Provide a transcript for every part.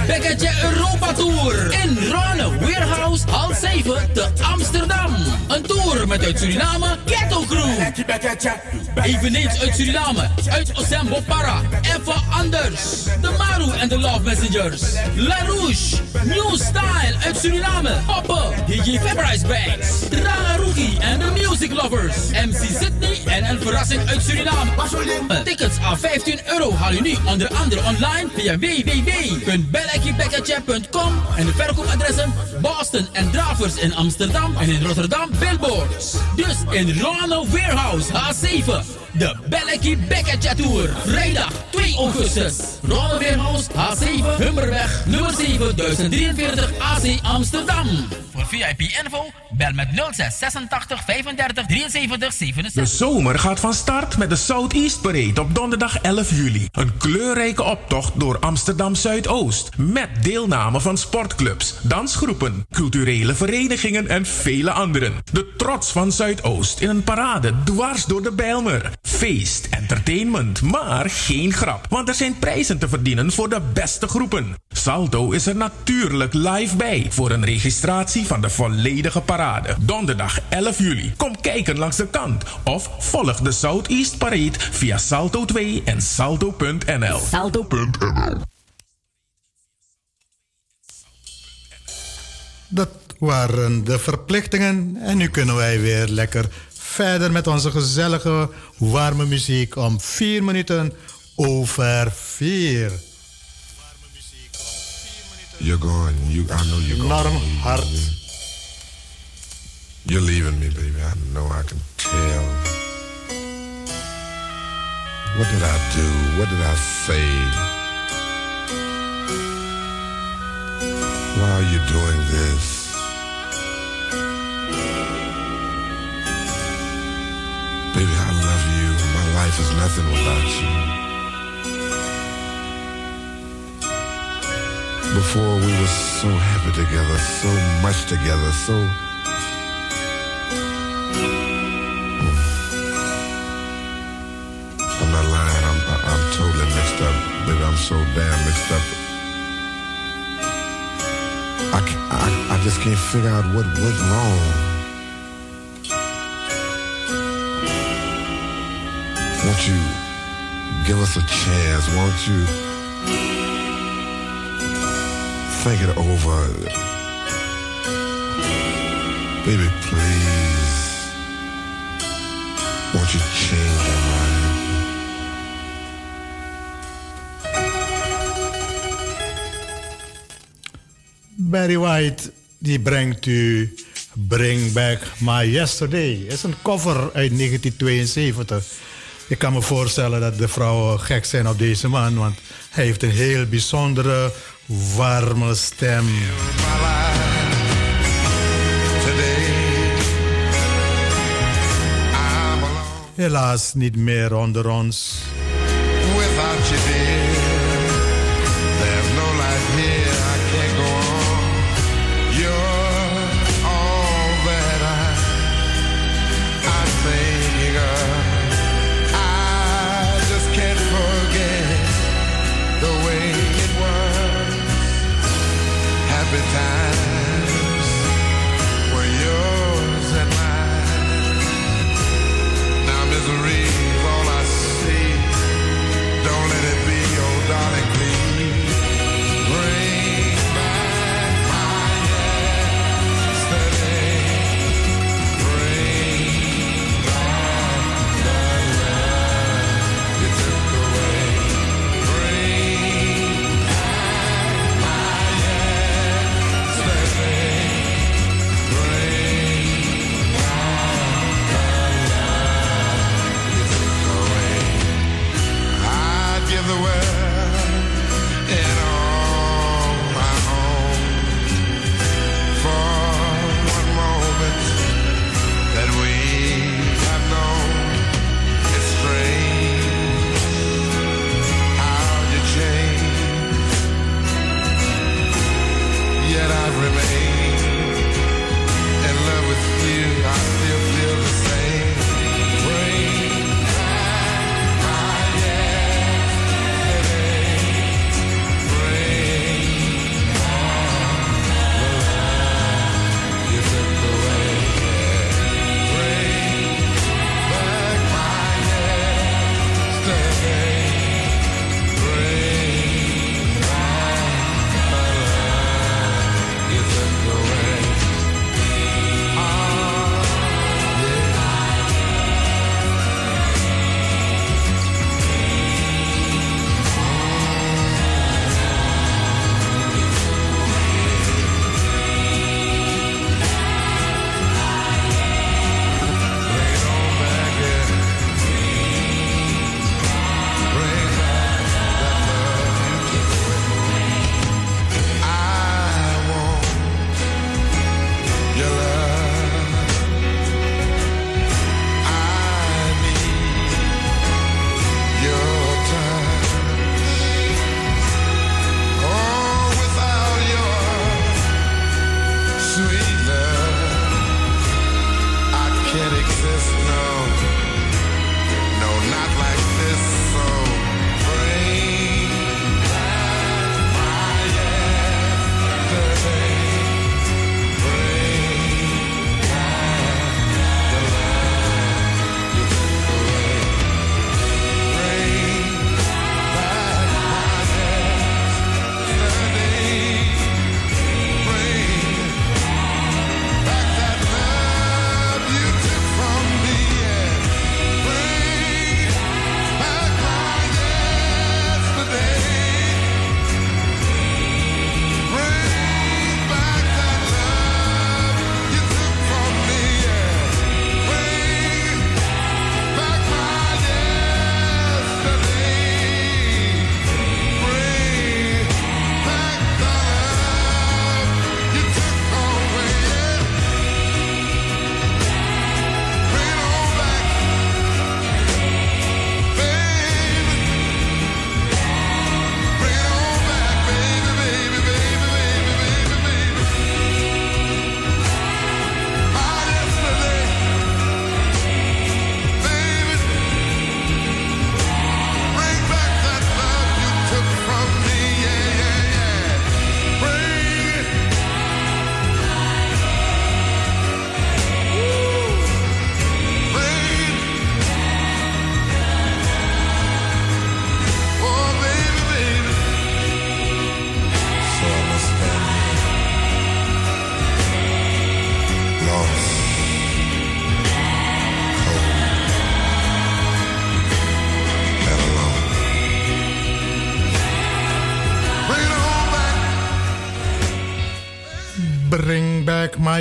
Bekketje Europa Tour. In Ronne Warehouse, hal 7 te Amsterdam. Een tour met uit Suriname. Eveneens uit Suriname, uit Osembo Para. Even anders. De Maru en de Love Messengers. La Rouge, New Style uit Suriname. Poppen, DJ Fabrice Banks. Rana Rookie en de Music Lovers. MC Sydney en een verrassing uit Suriname. Tickets aan 15 euro haal je nu onder andere online via www.bellekiebekkertje.com en de verkoopadressen Boston en Dravers in Amsterdam en in Rotterdam Billboards. Dus in Ronald Warehouse H7. De Bellekie Bekkertje Tour. Vrijdag 2 augustus. Ronald Warehouse H7 Hummerweg nummer 7 1043 AC Amsterdam. Voor VIP info bel met 06 86 35 73 67. De zomer gaat van start met de Southeast Parade op donderdag 11 juli. Een kleurrijke optocht door Amsterdam Zuidoost. Met deelname van sportclubs, dansgroepen, culturele verenigingen en vele anderen. De trots van Zuidoost in een parade dwars door de Bijlmer. Feest, entertainment, maar geen grap. Want er zijn prijzen te verdienen voor de beste groepen. Salto is er natuurlijk live bij voor een registratie van de volledige parade. Donderdag 11 juli. Kom kijken langs de kant of volg de Southeast Parade via Salto 2 en salto.nl. Salto.nl Dat waren de verplichtingen en nu kunnen wij weer lekker verder met onze gezellige, warme muziek om vier minuten over vier. You're going. You, I know you're going. Enorm hard. You're leaving me, baby. I know. I can tell. What did I do? What did I say? Why are you doing this? Baby, I love you. My life is nothing without you. Before we were so happy together, so much together, so. I'm so damn mixed up. I, I I just can't figure out what went wrong. Won't you give us a chance? Won't you think it over? Baby, please. Won't you change your mind? Barry White die brengt u Bring Back My Yesterday. is een cover uit 1972. Ik kan me voorstellen dat de vrouwen gek zijn op deze man, want hij heeft een heel bijzondere, warme stem. Helaas niet meer onder ons. Without you,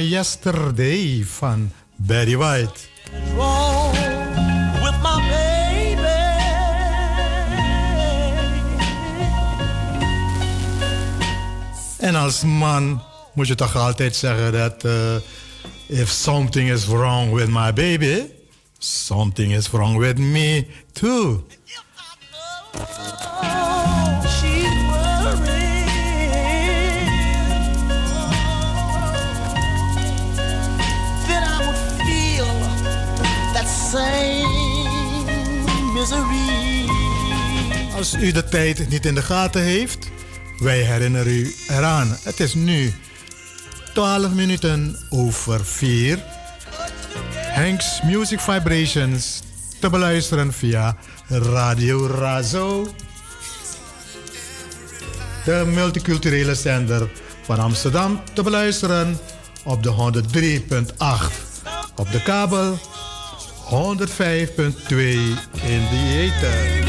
Yesterday van Barry White. En als man moet je toch altijd zeggen dat uh, if something is wrong with my baby, something is wrong with me too. Als u de tijd niet in de gaten heeft, wij herinneren u eraan. Het is nu 12 minuten over 4. Hank's Music Vibrations te beluisteren via Radio Razo. De multiculturele zender van Amsterdam te beluisteren op de 103.8. Op de kabel 105.2 in de ether.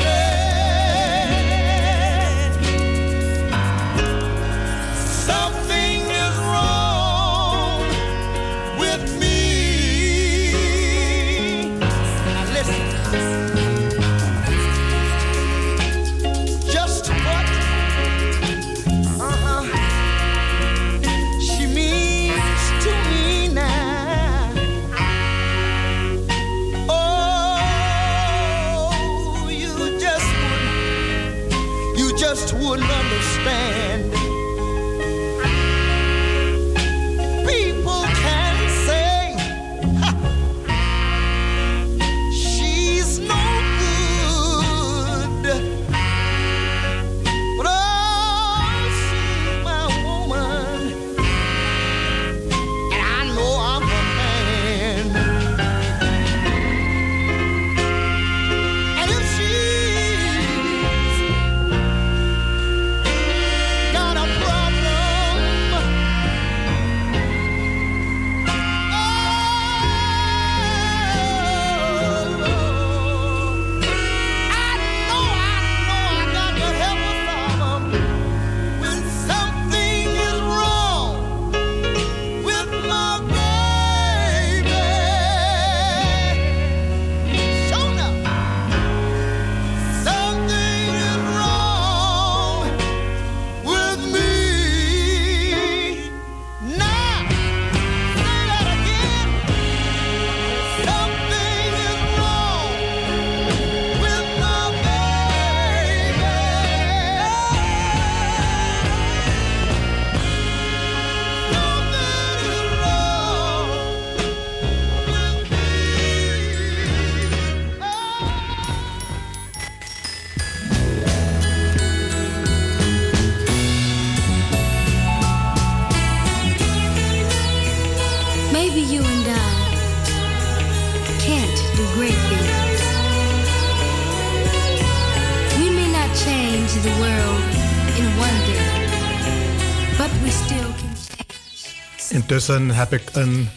Intussen heb ik een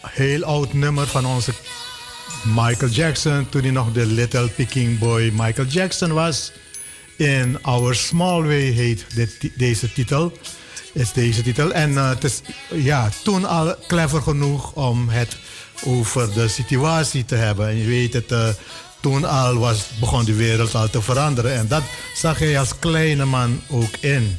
heel oud nummer van onze Michael Jackson. Toen hij nog de Little Picking Boy Michael Jackson was. In Our Small Way heet deze titel. Is deze titel. En uh, het is ja, toen al clever genoeg om het over de situatie te hebben. En je weet het, uh, toen al was, begon de wereld al te veranderen. En dat zag hij als kleine man ook in.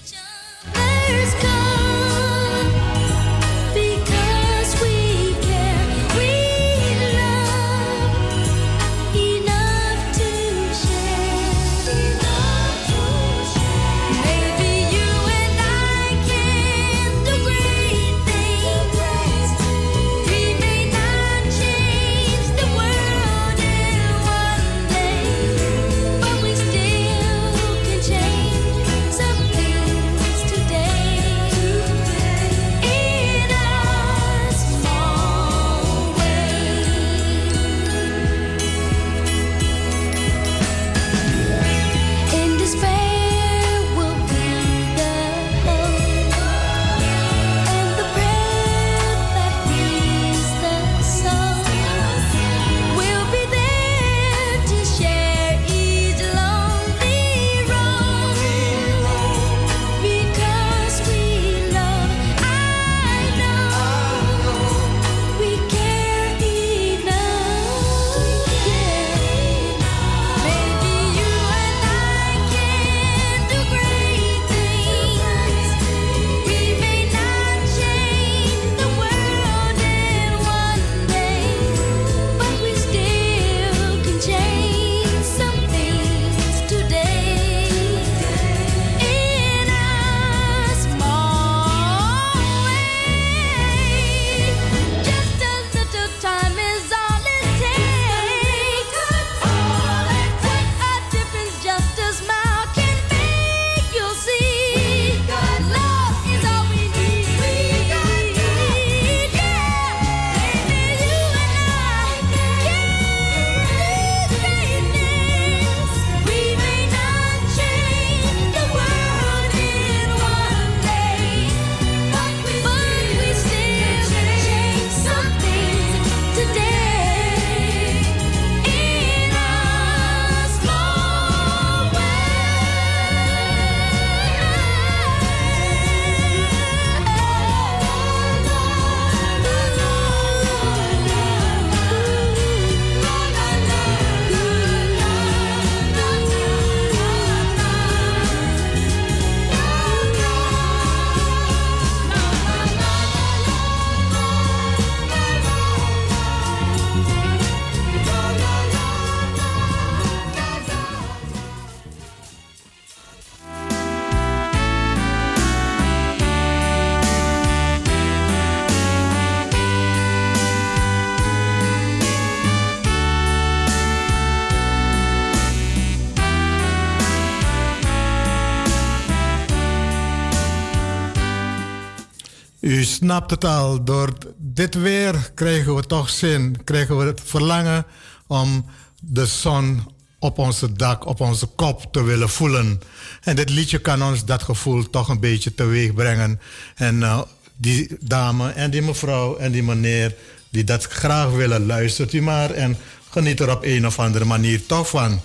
Snapt door dit weer krijgen we toch zin, krijgen we het verlangen om de zon op onze dak, op onze kop te willen voelen. En dit liedje kan ons dat gevoel toch een beetje teweeg brengen. En uh, die dame en die mevrouw en die meneer die dat graag willen, luistert u maar en geniet er op een of andere manier toch van.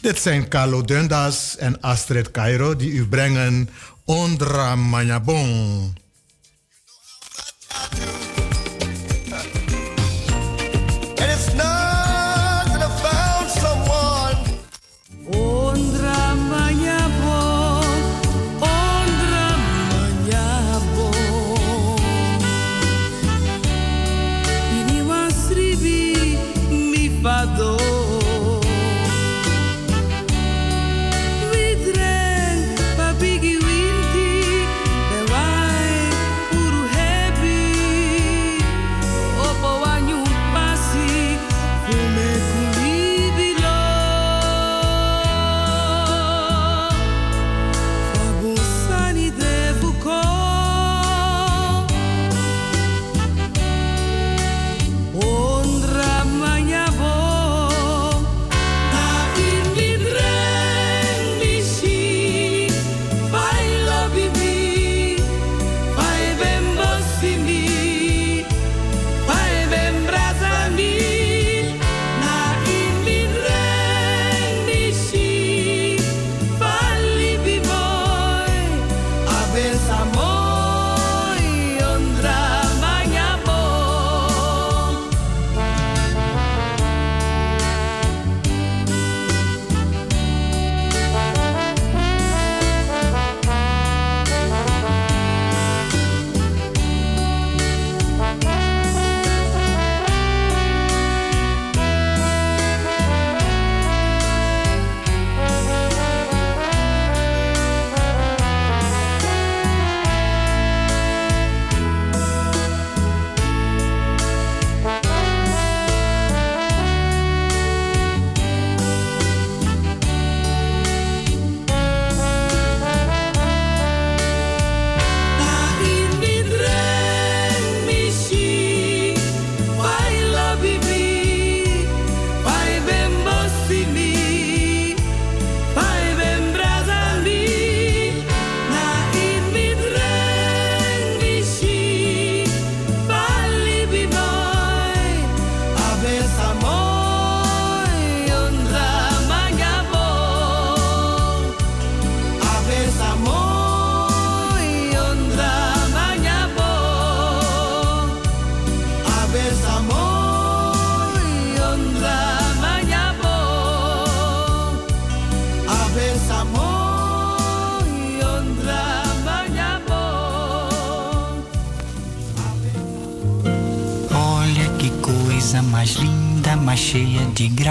Dit zijn Carlo Dundas en Astrid Cairo die u brengen Ondra through.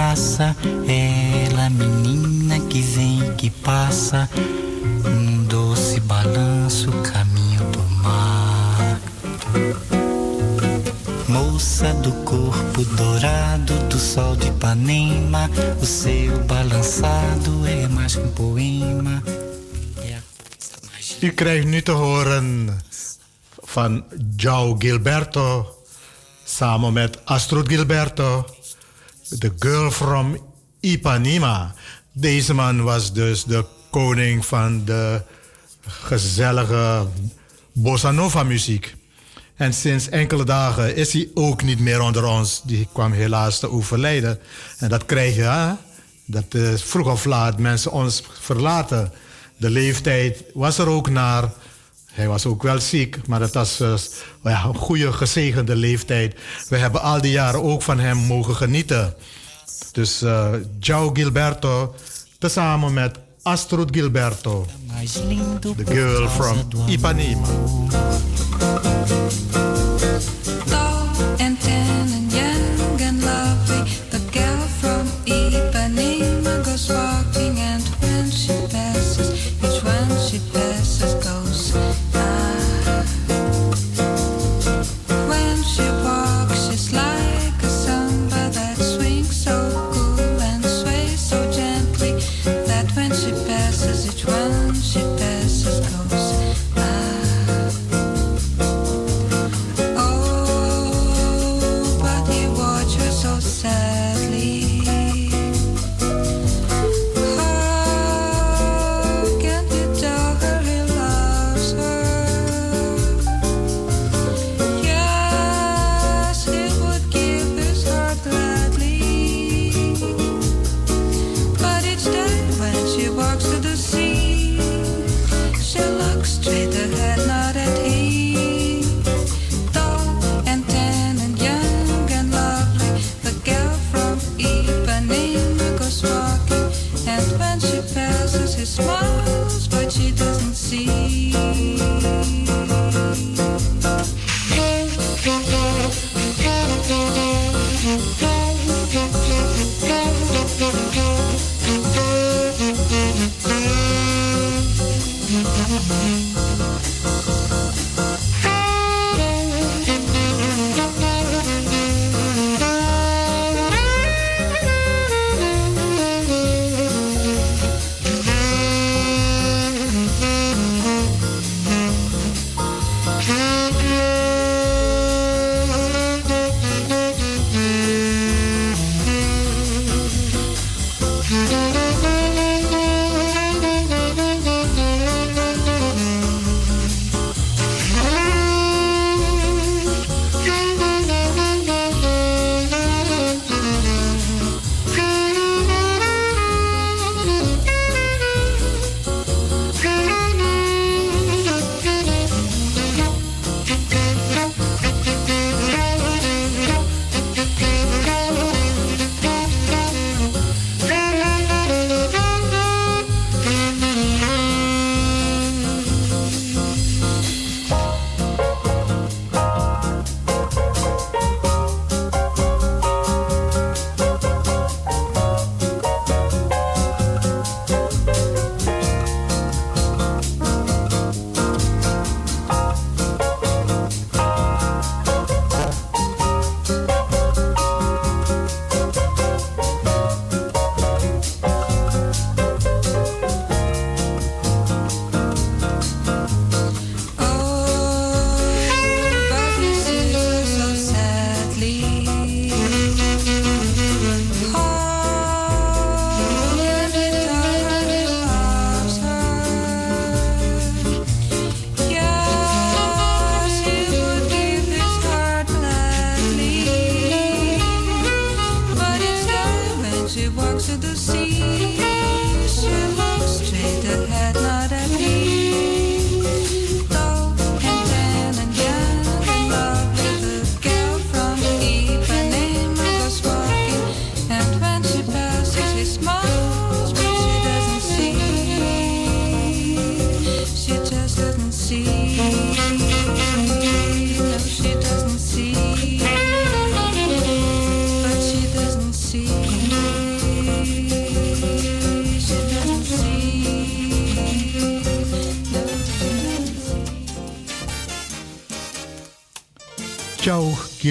graça, ela é menina que vem e que passa, num doce balanço caminho do mar. Moça do corpo dourado do sol de Ipanema, o seu balançado é mais que um poema. Je krijgt nu te horen van Joe Gilberto samen met Astrid Gilberto. The Girl from Ipanema. Deze man was dus de koning van de gezellige bossa nova muziek. En sinds enkele dagen is hij ook niet meer onder ons. Die kwam helaas te overlijden. En dat krijg je, hè? Dat uh, vroeg of laat mensen ons verlaten de leeftijd was er ook naar. Hij was ook wel ziek, maar het was uh, ja, een goede, gezegende leeftijd. We hebben al die jaren ook van hem mogen genieten. Dus uh, João Gilberto, tezamen met Astrid Gilberto, the girl from Ipanema.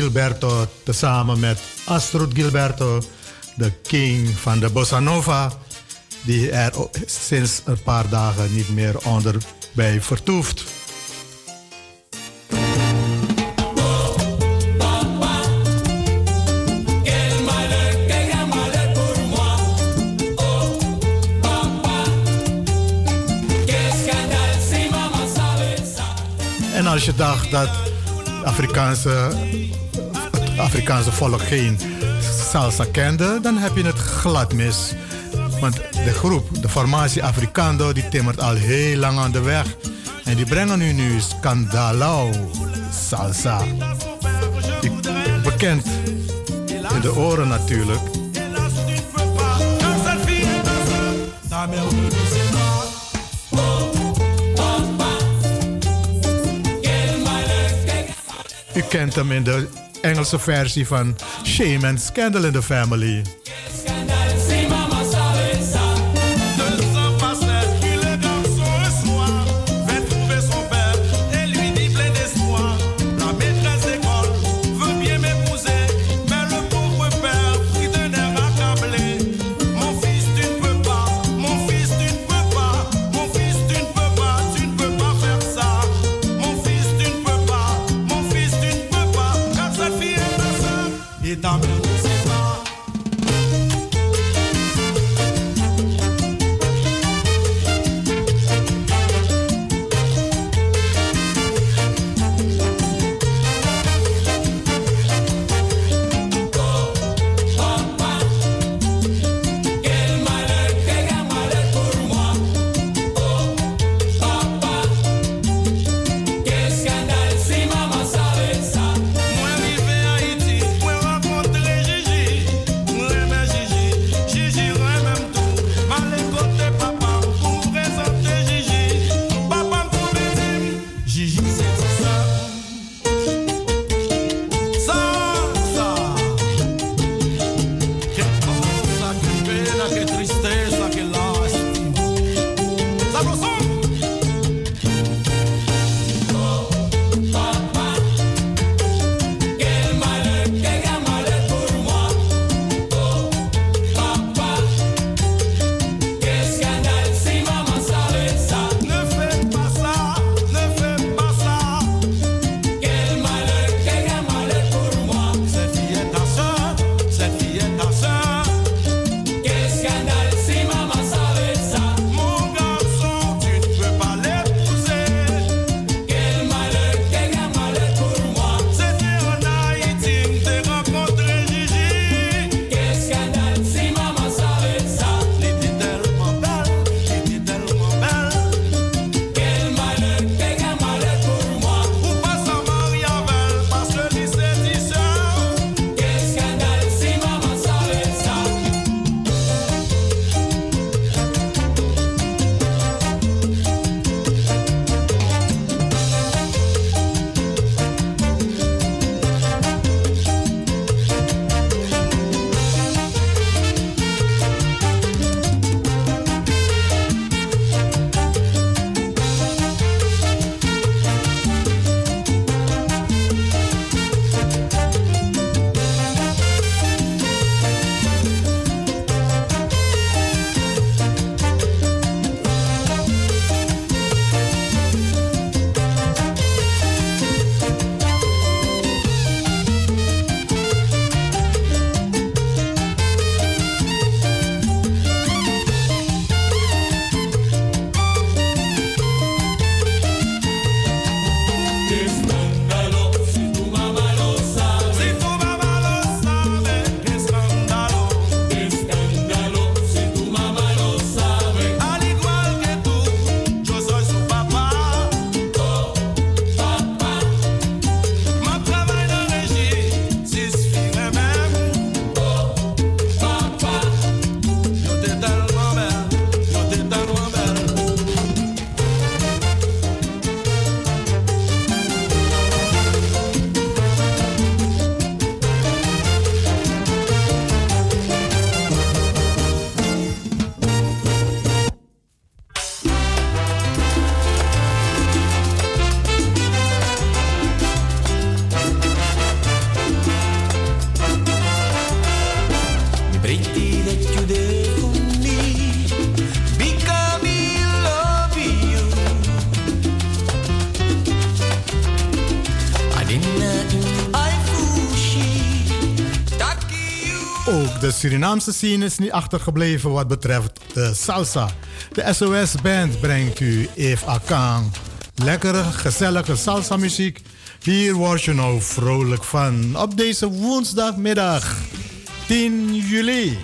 Gilberto tezamen met Astrid Gilberto, de king van de bossa nova, die er sinds een paar dagen niet meer onder bij vertoeft. En als je dacht dat Afrikaanse Afrikaanse volk geen salsa kende, dan heb je het glad mis. Want de groep, de formatie Africando, die timmert al heel lang aan de weg. En die brengen nu nu Scandalo salsa. bekend in de oren natuurlijk. U kent hem in de Engelse versie van Shame and Scandal in the Family. Itamra. De Surinaamse scene is niet achtergebleven wat betreft de salsa. De SOS Band brengt u Eve Akang. Lekkere, gezellige salsa muziek. Hier word je nou vrolijk van. Op deze woensdagmiddag, 10 juli.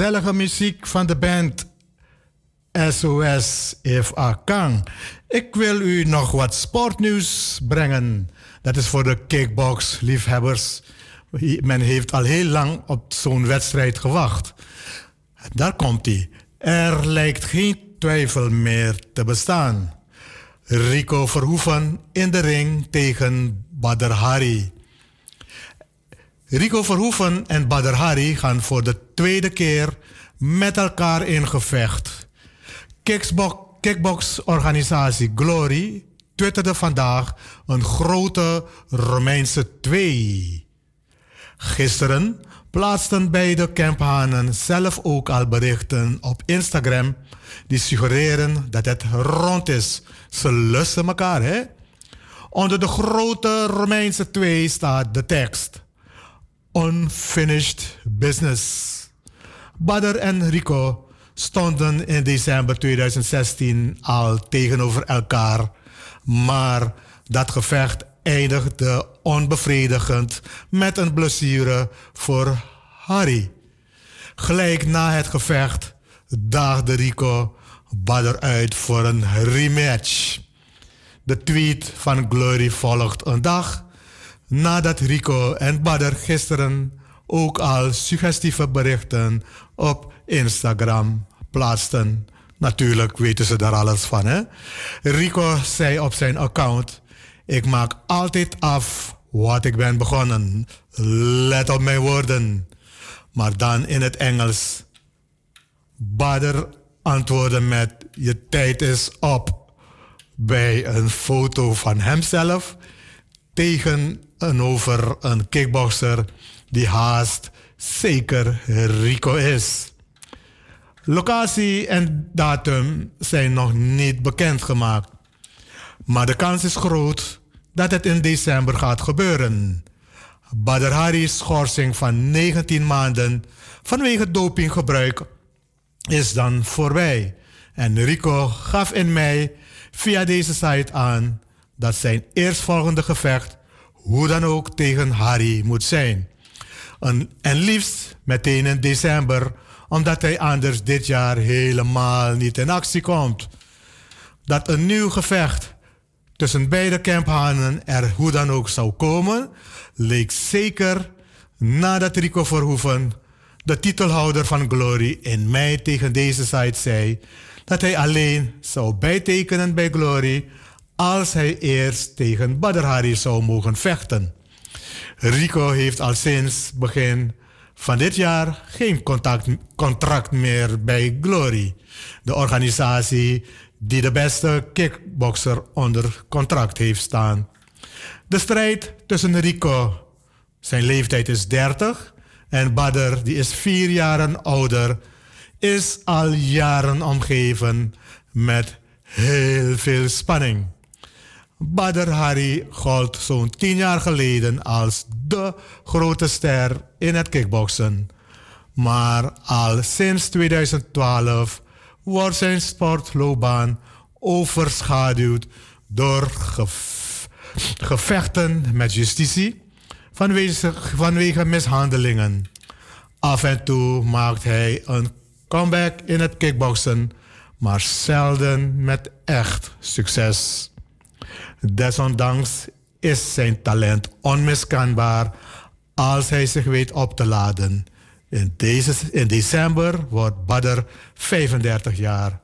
Gezellige muziek van de band SOS If Kang. Ik wil u nog wat sportnieuws brengen. Dat is voor de kickbox-liefhebbers. Men heeft al heel lang op zo'n wedstrijd gewacht. Daar komt hij. Er lijkt geen twijfel meer te bestaan. Rico Verhoeven in de ring tegen Badr Hari. Rico Verhoeven en Badr Hari gaan voor de tweede keer met elkaar in gevecht. Kickbox-organisatie Glory twitterde vandaag een grote Romeinse 2. Gisteren plaatsten beide Kemphanen zelf ook al berichten op Instagram die suggereren dat het rond is. Ze lussen elkaar, hè? Onder de grote Romeinse twee staat de tekst: Unfinished Business. Badr en Rico stonden in december 2016 al tegenover elkaar, maar dat gevecht eindigde onbevredigend met een blessure voor Harry. Gelijk na het gevecht daagde Rico Badr uit voor een rematch. De tweet van Glory volgt een dag nadat Rico en Badr gisteren ook al suggestieve berichten op Instagram plaatsten. Natuurlijk weten ze daar alles van. Hè? Rico zei op zijn account: Ik maak altijd af wat ik ben begonnen. Let op mijn woorden. Maar dan in het Engels. Bader antwoordde met: Je tijd is op. Bij een foto van hemzelf tegen en over een kickboxer die haast zeker Rico is. Locatie en datum zijn nog niet bekendgemaakt. Maar de kans is groot dat het in december gaat gebeuren. Badr Hari's schorsing van 19 maanden vanwege dopinggebruik is dan voorbij. En Rico gaf in mei via deze site aan dat zijn eerstvolgende gevecht hoe dan ook tegen Harry moet zijn. En, en liefst meteen in december, omdat hij anders dit jaar helemaal niet in actie komt. Dat een nieuw gevecht tussen beide Kemphanen er hoe dan ook zou komen, leek zeker nadat Rico Verhoeven, de titelhouder van Glory, in mei tegen deze site zei dat hij alleen zou bijtekenen bij Glory als hij eerst tegen Badr Hari zou mogen vechten. Rico heeft al sinds begin van dit jaar geen contract meer bij Glory, de organisatie die de beste kickboxer onder contract heeft staan. De strijd tussen Rico, zijn leeftijd is 30, en Badr, die is vier jaren ouder, is al jaren omgeven met heel veel spanning. Badr Hari gold zo'n tien jaar geleden als de grote ster in het kickboksen. Maar al sinds 2012 wordt zijn sportloopbaan overschaduwd door gevechten met justitie vanwege, vanwege mishandelingen. Af en toe maakt hij een comeback in het kickboksen, maar zelden met echt succes. Desondanks is zijn talent onmiskenbaar als hij zich weet op te laden. In, deze, in december wordt Badr 35 jaar.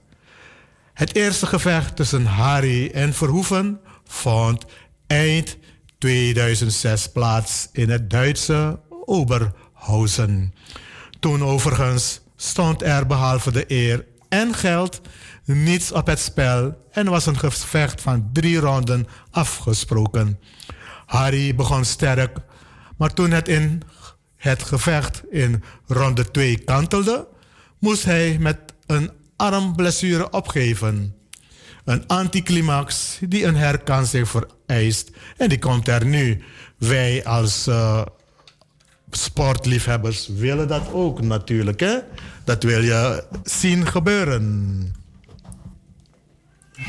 Het eerste gevecht tussen Harry en Verhoeven vond eind 2006 plaats in het Duitse Oberhausen. Toen overigens stond er behalve de eer en geld niets op het spel en was een gevecht van drie ronden afgesproken. Harry begon sterk, maar toen het in het gevecht in ronde 2 kantelde, moest hij met een armblessure opgeven. Een anticlimax die een herkansing vereist. En die komt er nu. Wij als uh, sportliefhebbers willen dat ook natuurlijk. Hè? Dat wil je zien gebeuren. Wij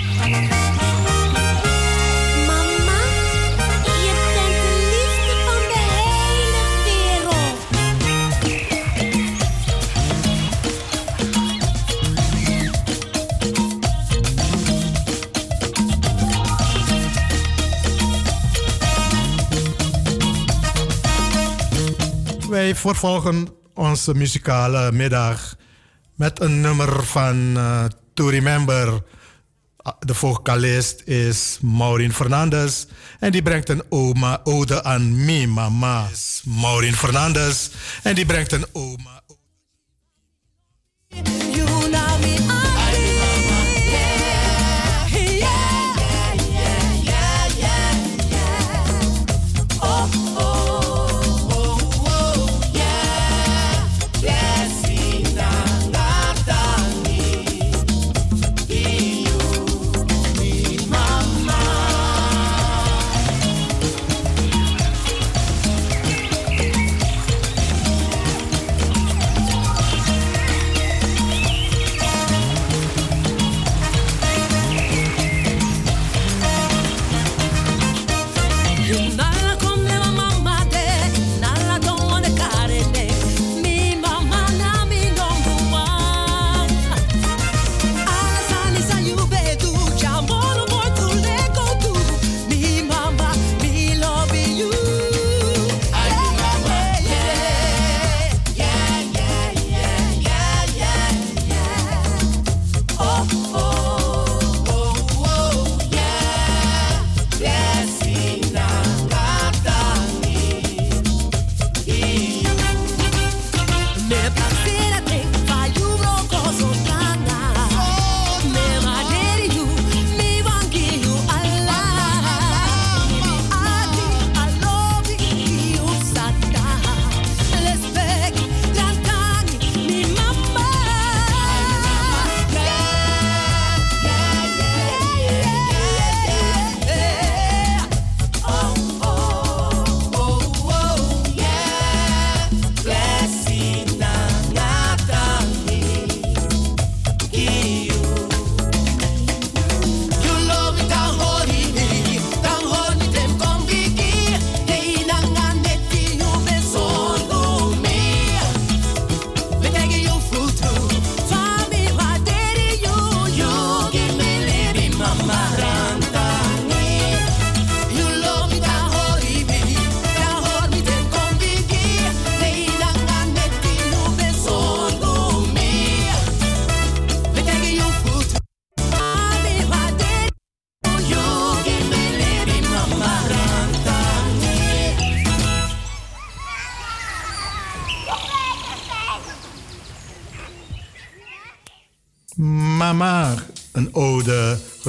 vervolgen onze muzikale middag met een nummer van uh, To Remember de vocalist is Maureen Fernandez. En die brengt een oma, ode aan me, mama. Maureen Fernandez. En die brengt een oma.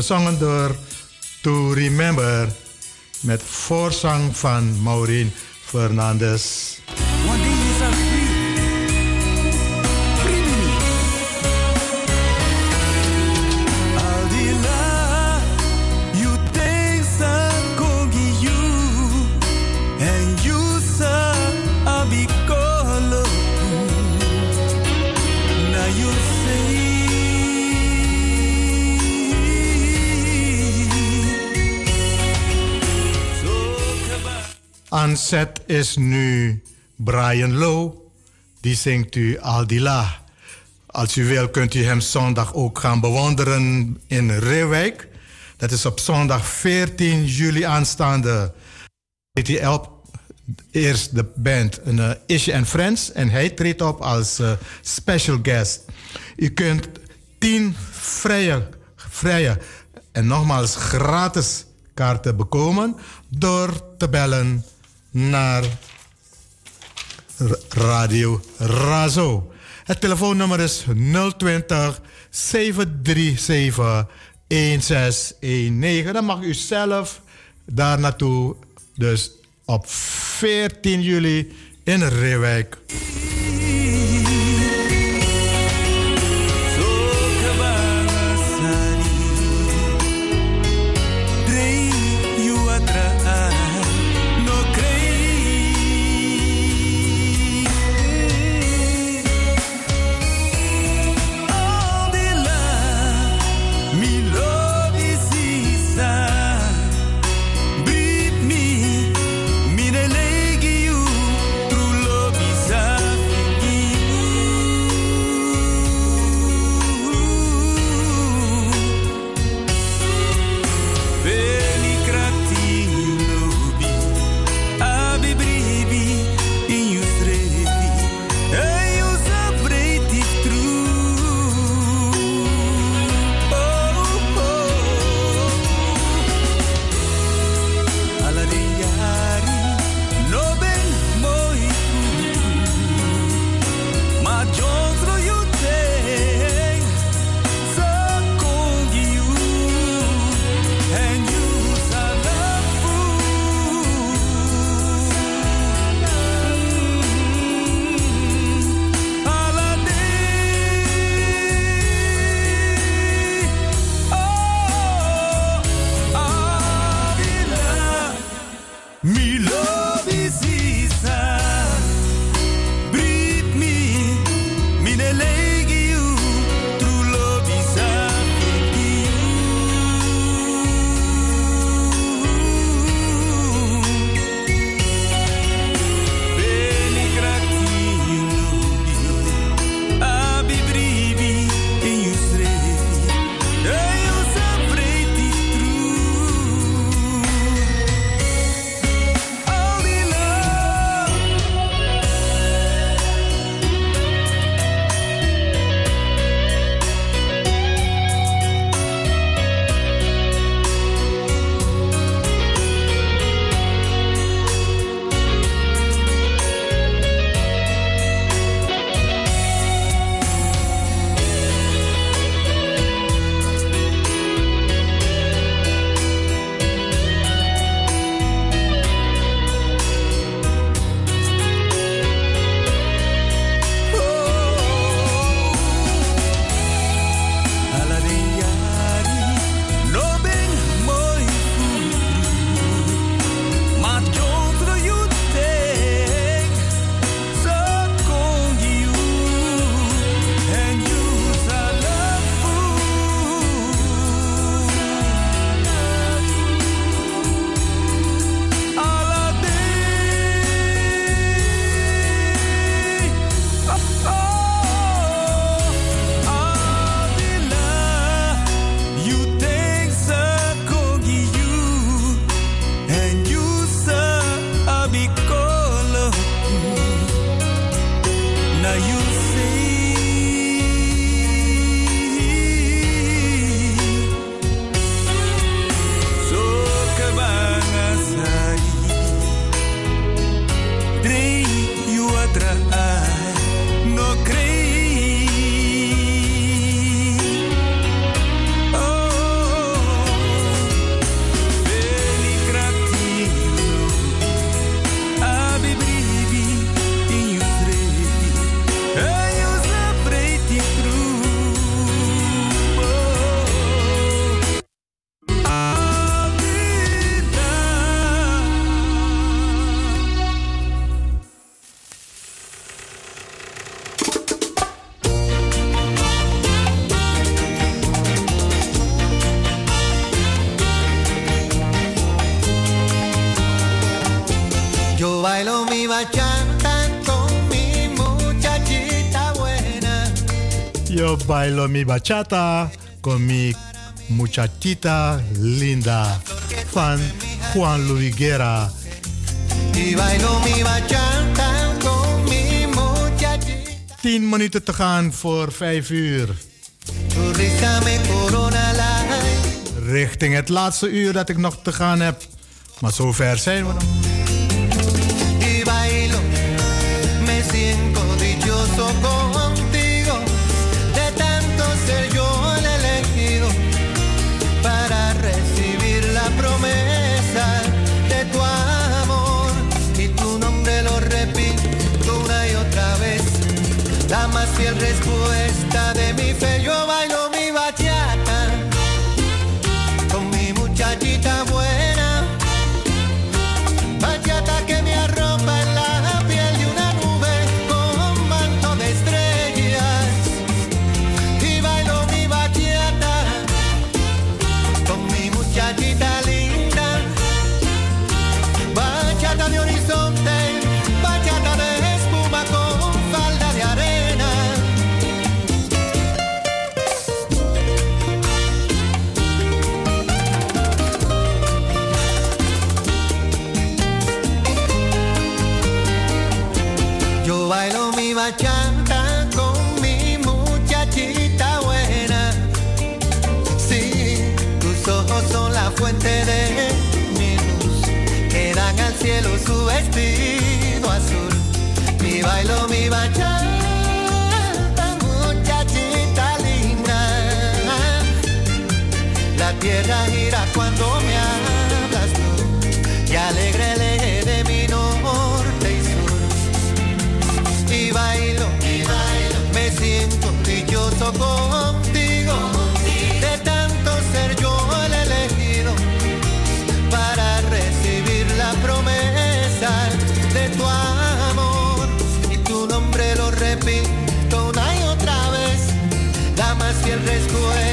Gezongen door To Remember met voorzang van Maureen Fernandes. Aanzet is nu Brian Lowe. Die zingt u Aldila. Als u wil kunt u hem zondag ook gaan bewonderen in Reewijk. Dat is op zondag 14 juli aanstaande. Hij helpt eerst de band uh, Isje and Friends en hij treedt op als uh, special guest. U kunt 10 vrije, vrije en nogmaals gratis kaarten bekomen door te bellen naar Radio Razo. Het telefoonnummer is 020 737 1619. Dan mag u zelf daar naartoe. Dus op 14 juli in Reewijk. Yo bailo mi bachata con mi muchachita linda fan Juan Luis Guerra. Y bailo mi bachata con mi muchachita. 10 minuten te gaan voor 5 uur. Richting het laatste uur dat ik nog te gaan heb. Maar zover zijn we nog. mi bachata, muchachita linda. La tierra gira cuando me hablas tú y alegre el eje de mi norte y sur. Y bailo, y bailo, me siento dichoso con high.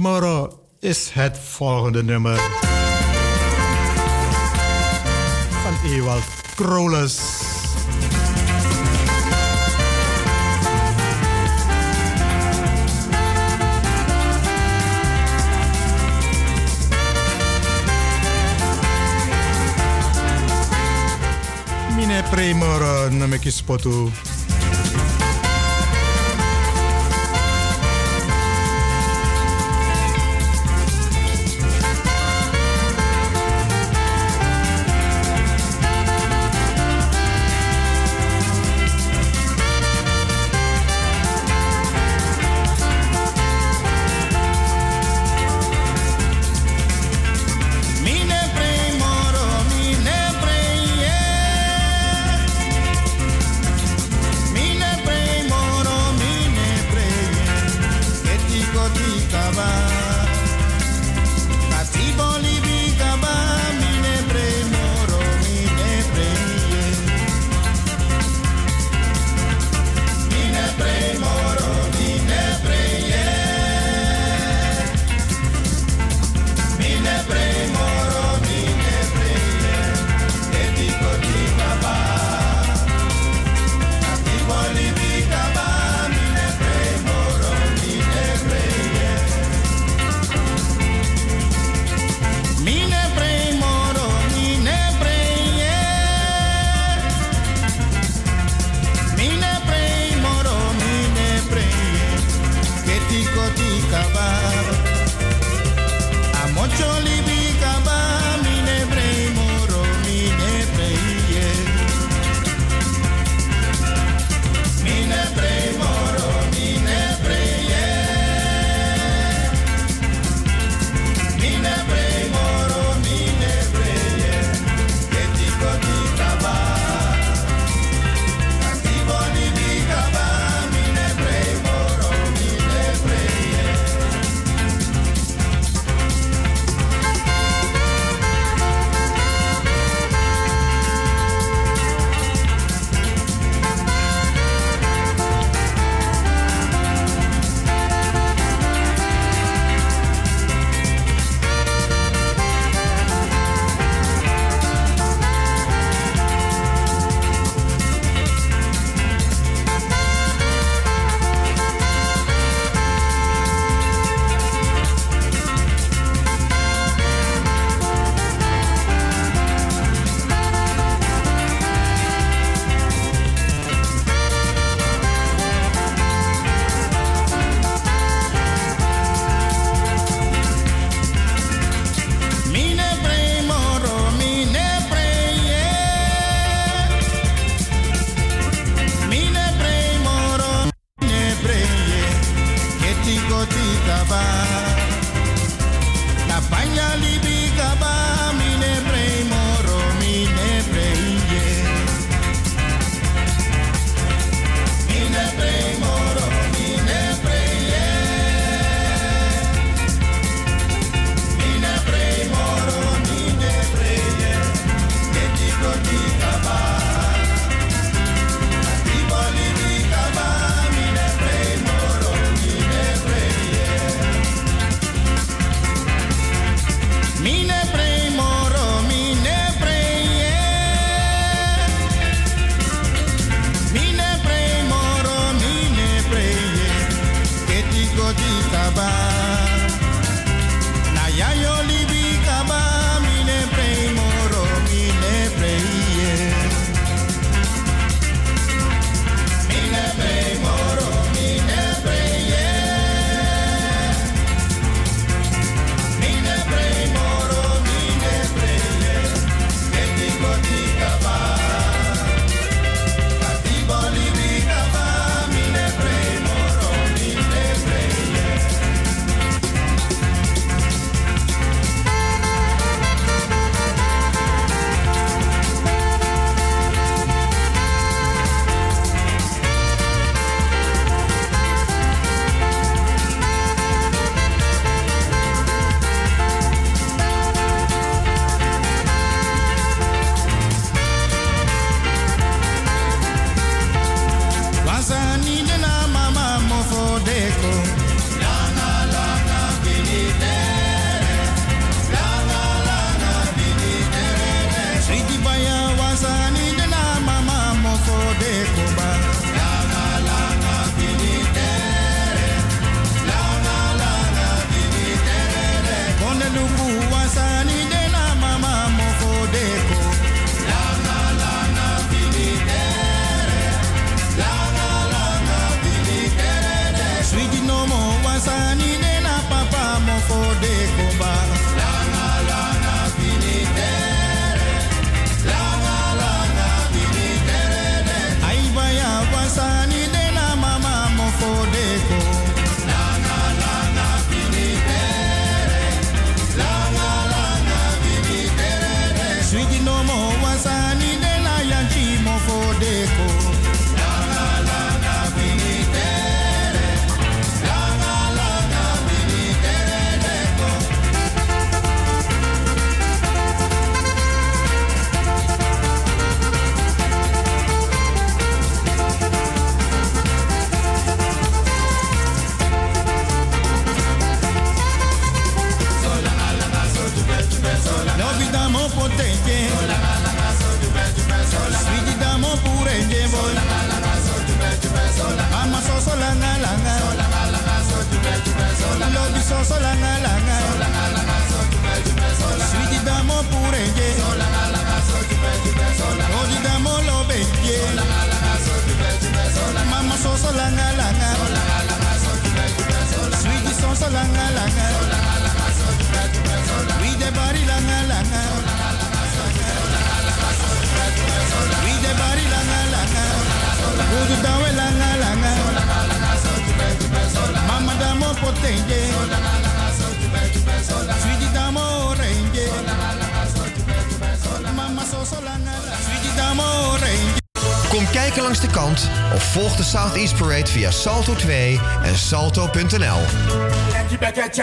Imoro is het volgende nummer. Van Ewald Krolus. Mine primor, nume kispotu.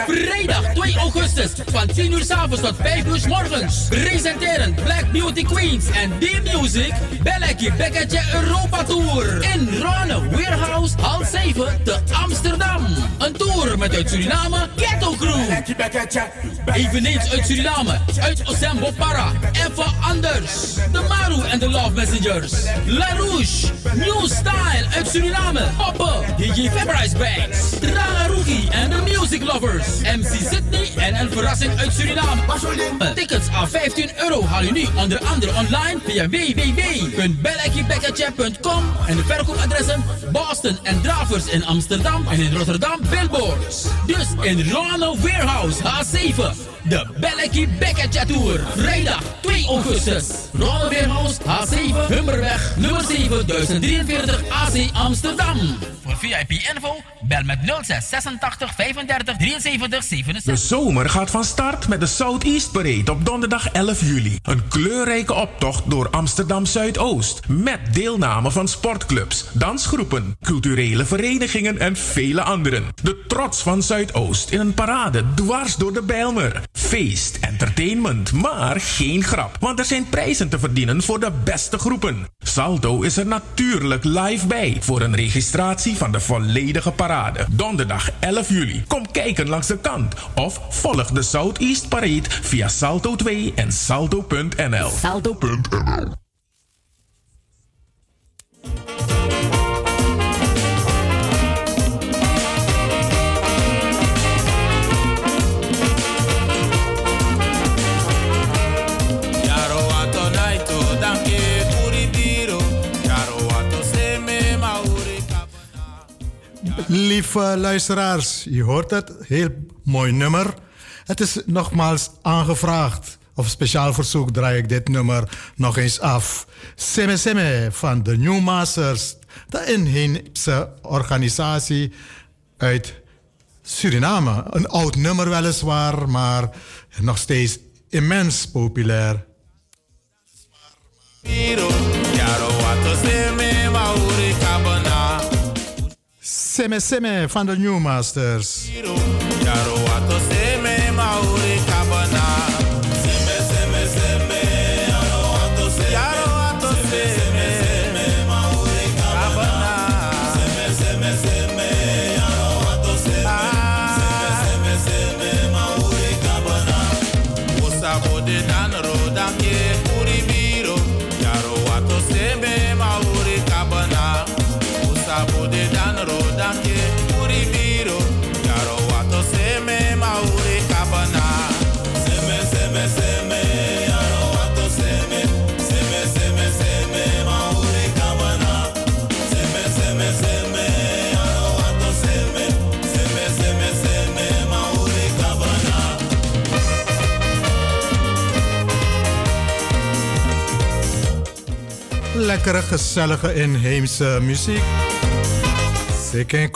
Vrijdag 2 augustus van 10 uur s avonds tot 5 uur s morgens. Presenteren Black Beauty Queens en D-Music. Belletje Bekketje Europa Tour. In Ronne Warehouse, hal 7 te Amsterdam. Een tour met uit Suriname Ghetto Crew. Eveneens uit Suriname, uit Osembo Para. Even anders. De Maru en de Love Messengers. La Rouge, New Style uit Suriname. Poppen, DJ Fabrice Banks. Draga Rookie en de Music Lovers. MC Sydney en een verrassing uit Suriname. Tickets aan 15 euro haal je nu onder andere online via www.bellekiebekkertje.com en de verkoopadressen Boston en Dravers in Amsterdam en in Rotterdam Billboards. Dus in Ronald Warehouse H7. De Bellekie Bekkertje Tour. Vrijdag 2 augustus. Ronald Warehouse H7 Hummerweg nummer 7 1043 AC Amsterdam. Voor VIP info bel met 06 86 35 73 77. De zomer gaat van start met de Southeast Parade op donderdag 11 juli. Een kleurrijke optocht door Amsterdam Zuidoost. Met deelname van sportclubs, dansgroepen, culturele verenigingen en vele anderen. De trots van Zuidoost in een parade dwars door de Bijlmer. Feest, entertainment, maar geen grap. Want er zijn prijzen te verdienen voor de beste groepen. Salto is er natuurlijk live bij voor een registratie van de volledige parade. Donderdag 11 juli. Kom kijken langs de kant of volg de Southeast Parade via Salto 2 en salto.nl. Salto.nl Lieve luisteraars, je hoort het, heel mooi nummer. Het is nogmaals aangevraagd. Op speciaal verzoek draai ik dit nummer nog eens af. Seme van de New Masters, de inheemse organisatie uit Suriname. Een oud nummer weliswaar, maar nog steeds immens populair. Seme Seme van de New Masters. Biro. Yaro ato seme mauri kabana. Lekkere, gezellige inheemse muziek. Sikken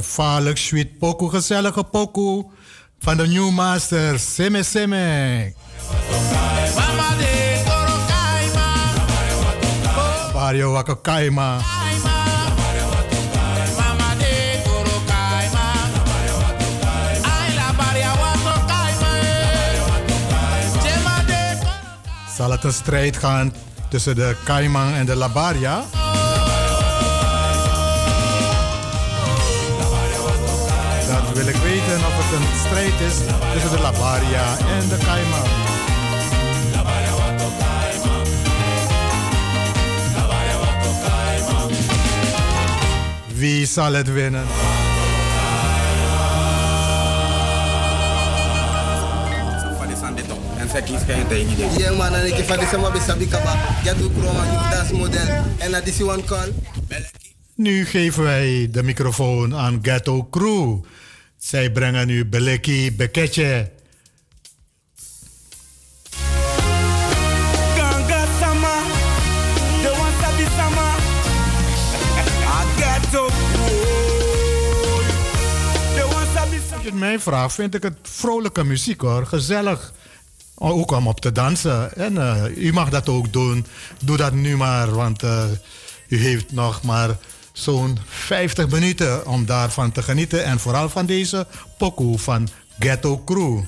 ja, ja. Vaarlijk sweet pokoe, gezellige pokoe. Van de New Master, Seme Seme. Mama de toro kaima. Barrio Waka Kaima. Mama de toro kaima. Ay la baria wato kaima. Jema de Zal het een strijd gaan tussen de Kaiman en de Labaria? Strijd is tussen de en de Kaiman. Wie zal het winnen? Die. Yeah man, en ik van de one call. Nu geven wij de microfoon aan Ghetto Crew. Zij brengen nu Beleki Beketje. Ganga sama, the one sabi sama. I get to The one sabi sama. Als je het mij vraagt, vind ik het vrolijke muziek hoor. Gezellig. Ook om op te dansen. En eh, u mag dat ook doen. Doe dat nu maar, want eh, u heeft nog maar zo'n 50 minuten om daarvan te genieten. En vooral van deze pokoe van Ghetto Crew.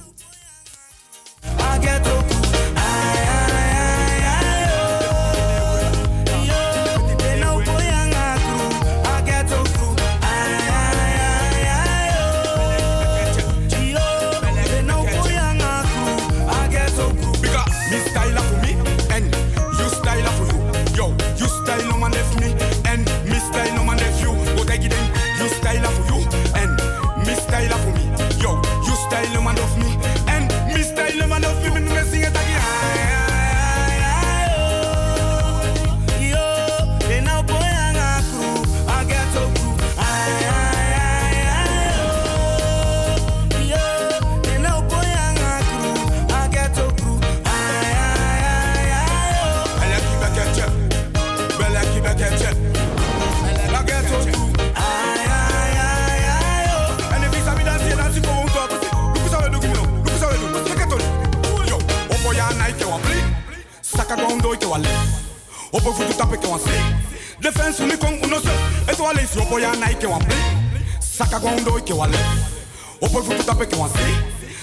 Opo futu tape ke wan se Defense mi kong uno se Eto wale si opo ya na ike wan play Saka go undo ike wale Opo futu tape ke wan se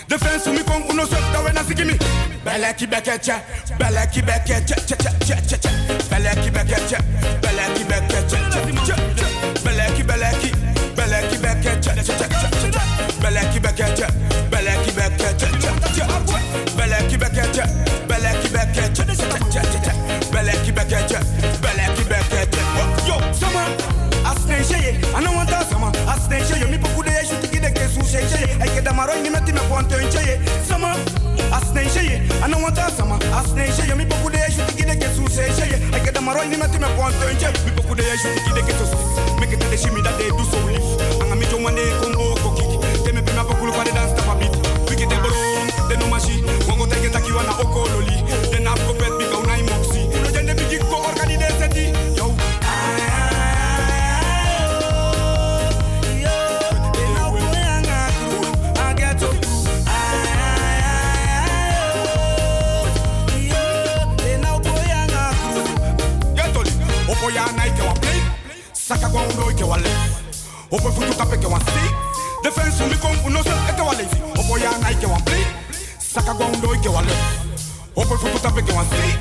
Defense mi kong uno se Dawe na sigi mi Bele ki beke che Bele ki beke che che che che che che Bele ki beke che Bele ki beke che che che che Bele ki bele ki Bele ki beke che che che che che Bele ki beke Bele ki beke che Bele ki beke che Yo, sama Asne sheye I don't want that sama Asne sheye Mi poku de yeshu tiki de kesu sheye sheye Ay ke damaro ni meti me ponte sheye Sama Asne sheye I don't want that sama Asne sheye Mi poku de yeshu tiki de kesu sheye sheye Ay ke damaro ni meti me ponte sheye Mi poku de yeshu tiki de kesu Make it the shimi that they do so live Anga mi jo mane kombo koki Teme pima pokulu kwa de dance tapa beat. Wiki de bro De no mashi Mongo teke taki wana okololi. De na kopet bika una Saka kwa undo ike wa left Opo futu tape ke wa see Defense mi kon uno se ete wa lazy Opo ya na ike wa play Saka kwa undo ike wa left Opo futu tape ke wa see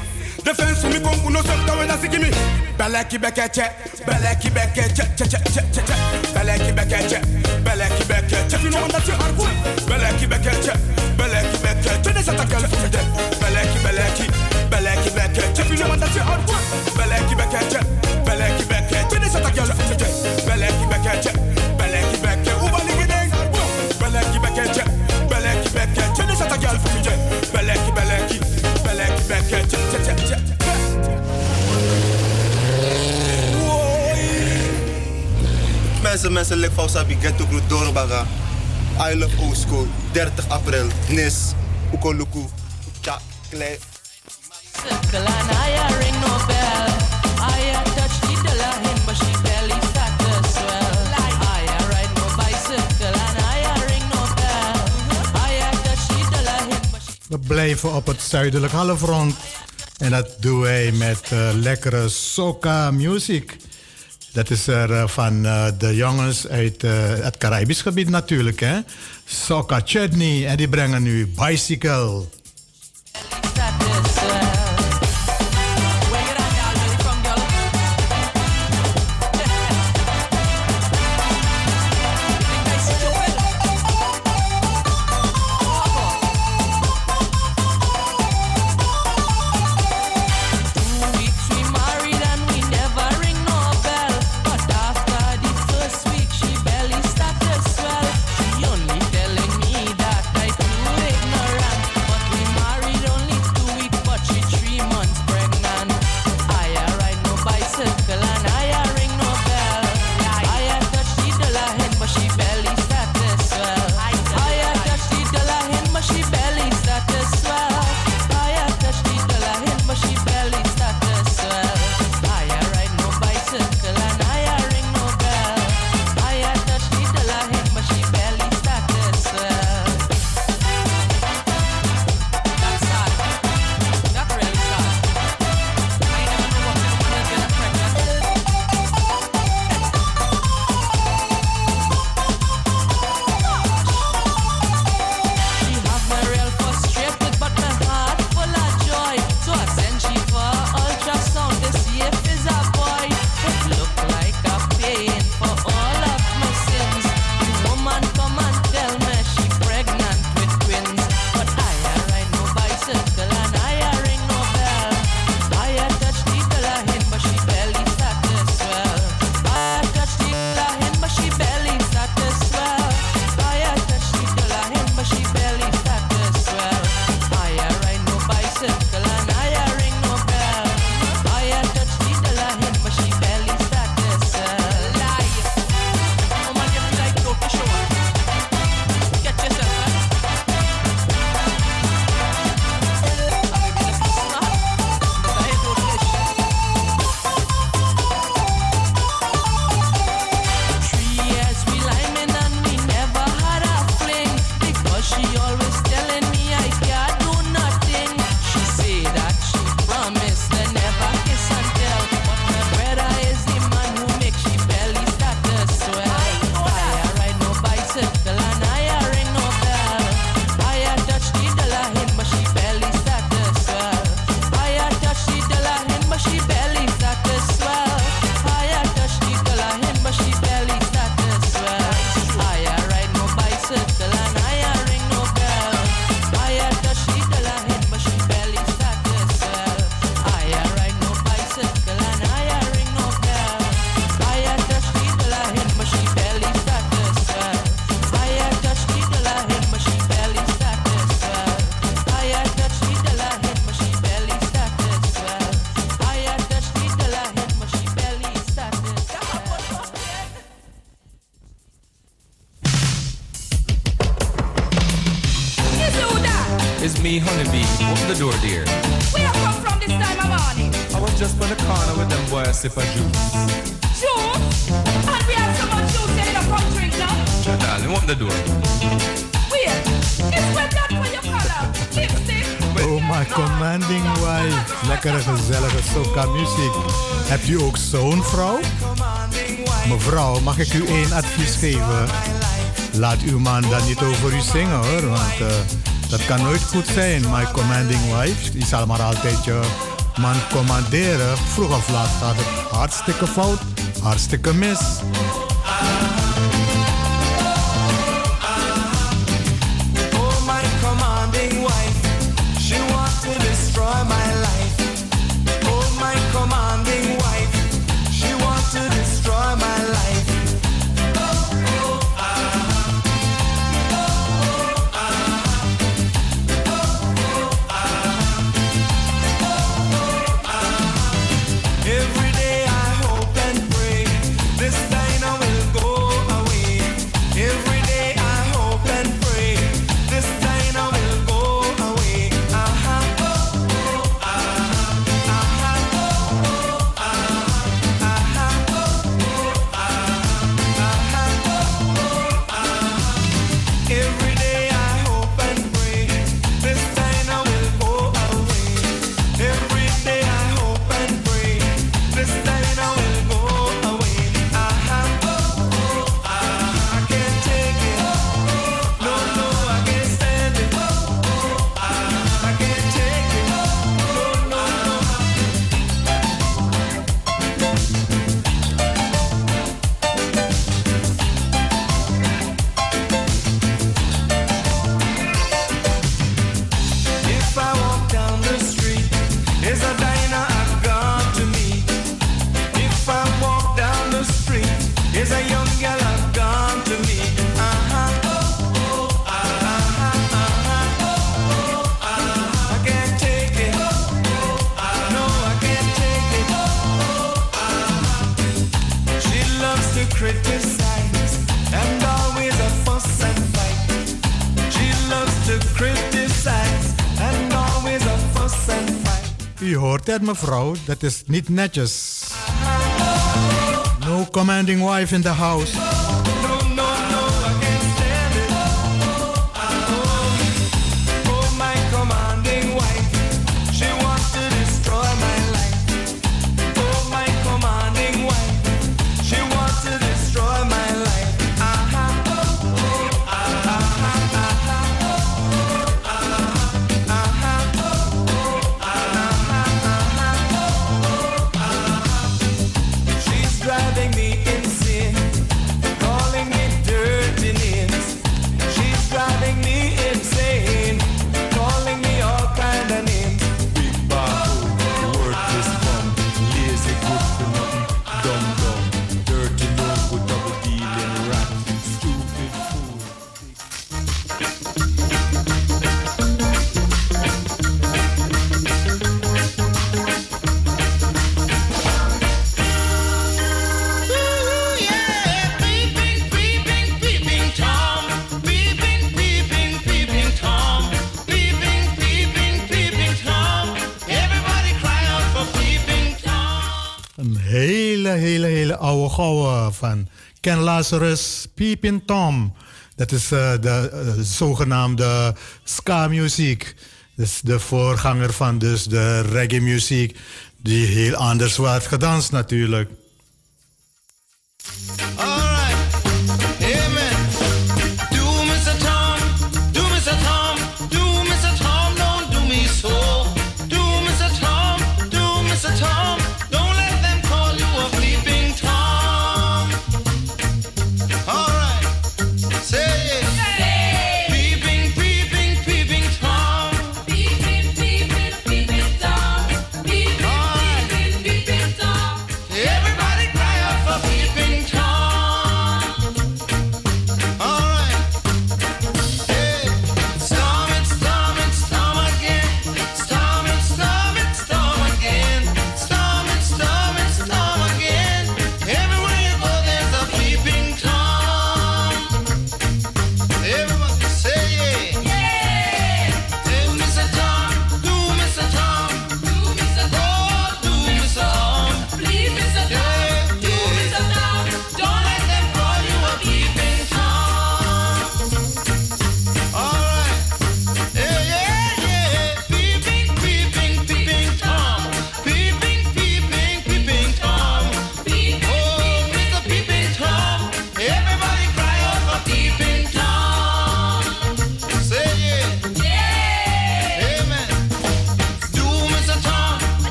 Defense mi kon uno se tawe na sigi mi Bele ki beke che Bele ki beke che che che che che che. Bele ki beke che Bele ki beke che Fino manda che arbu Bele ki beke che Bele ki beke che Ne sata kel fide Bele ki bele ki Bele ki beke che Fino manda che arbu Bele ki beke che Bele ki beke mensen, mensen Sabi Ghetto Group Dorobaga. I love Oosco, 30 april, Nis, Ukoluku, Tja, Klei. We blijven op het zuidelijk halfrond. En dat doen wij met eh, lekkere soca music. Dat is er uh, van uh, de jongens uit het Caribisch gebied natuurlijk. Hè? Soca Chutney. En die brengen nu Bicycle. U ook zo'n vrouw? Mevrouw, mag ik u één advies geven? Laat uw man dan niet over u zingen hoor, want uh, dat kan nooit goed zijn. My commanding wife, die zal maar altijd je man commanderen. Vroeg of laat gaat het hartstikke fout, hartstikke mis. mevrouw, dat is niet netjes. No commanding wife in the house. van Ken Lazarus, Peeping Tom. Dat is eh, de eh, zogenaamde ska-muziek. Dus de voorganger van dus de reggae-muziek, die heel anders werd gedanst natuurlijk.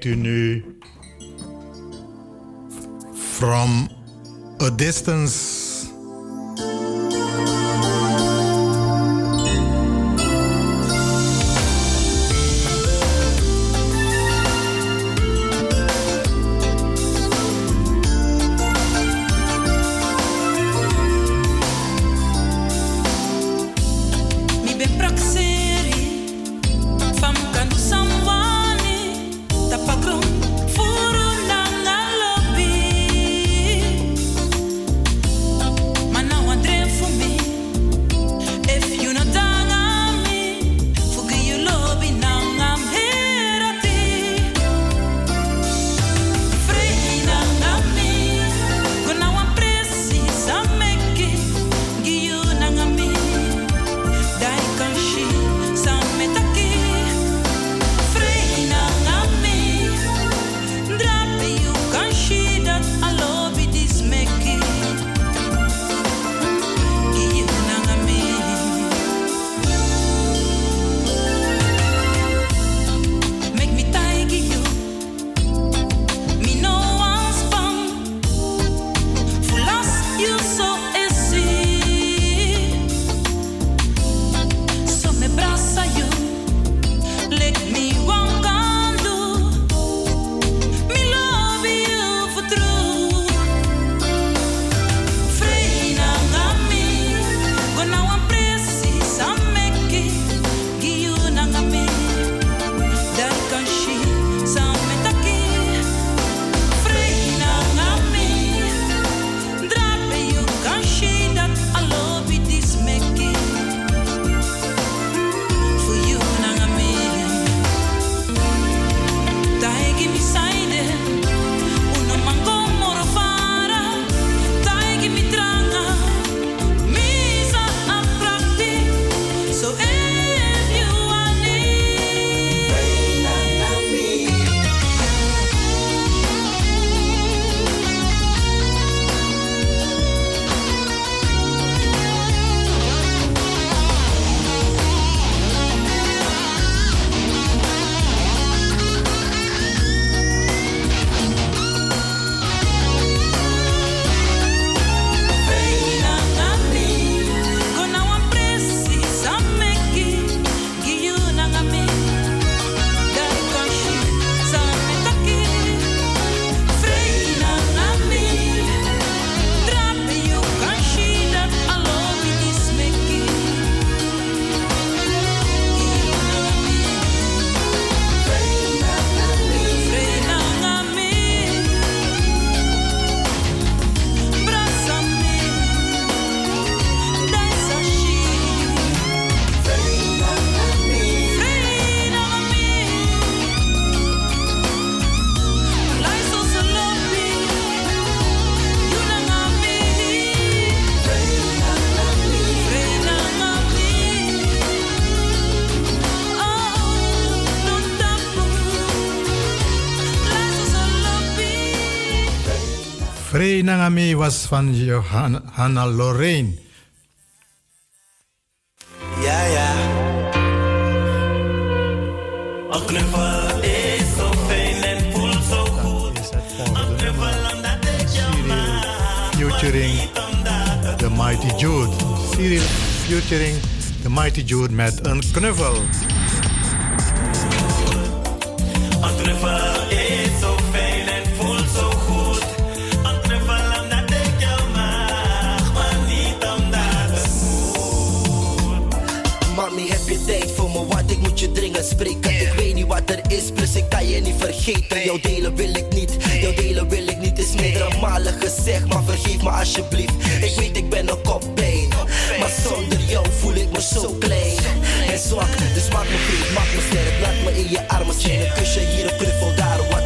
brengt u nu From a Distance. was van Johanna Hanna Lorraine. Ja, ja. Een knuffel is zo fijn en voelt zo goed. Een knuffel omdat ik jou maak. Featuring The Mighty Jude. Cyril featuring The Mighty Jude met een knuffel. Een knuffel. Ik weet niet wat er is, plus ik kan je niet vergeten. Jouw delen wil ik niet, jouw delen wil ik niet. Is meerdere malen gezegd, maar vergeef me alsjeblieft. Ik weet, ik ben een kopbeen. Maar zonder jou voel ik me zo klein en zwak. Dus maak me vriend, maak me sterk. Laat me in je armen zien. Een kusje hier, een knuffel daar, wat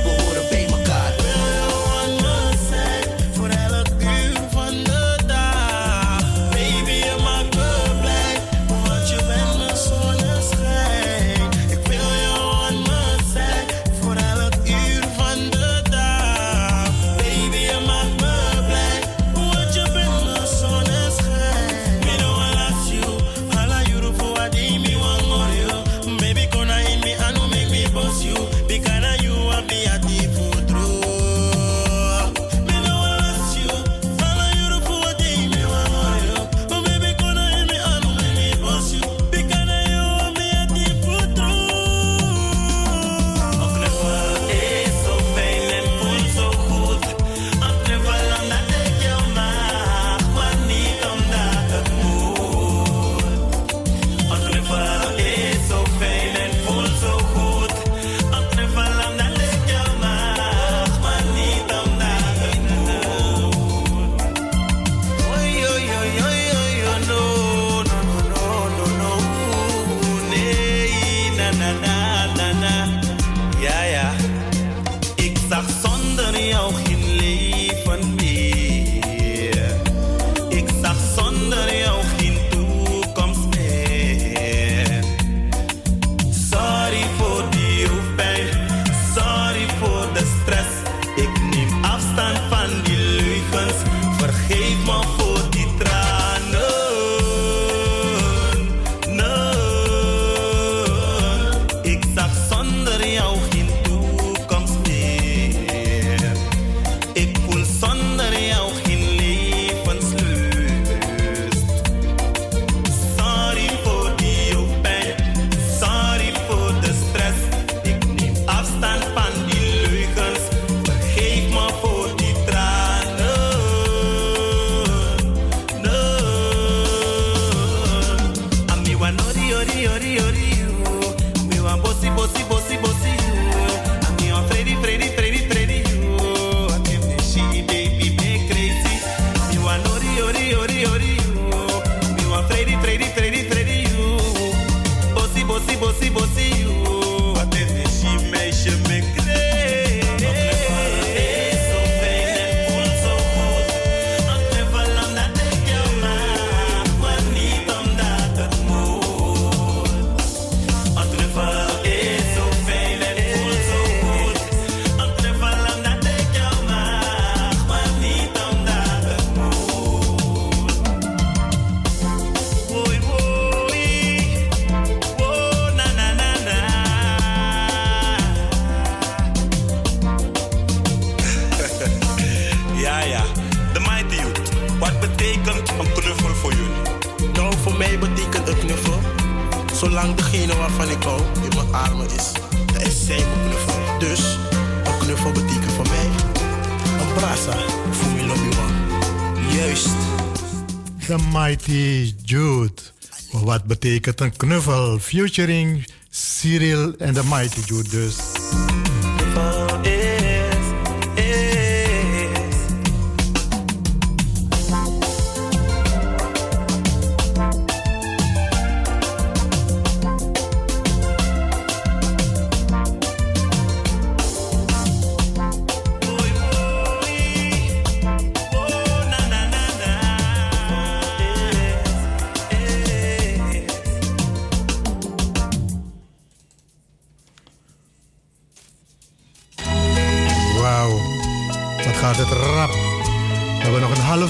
Mighty Jude. Wat betekent een knuffel? Featuring Cyril en de Mighty Jude dus.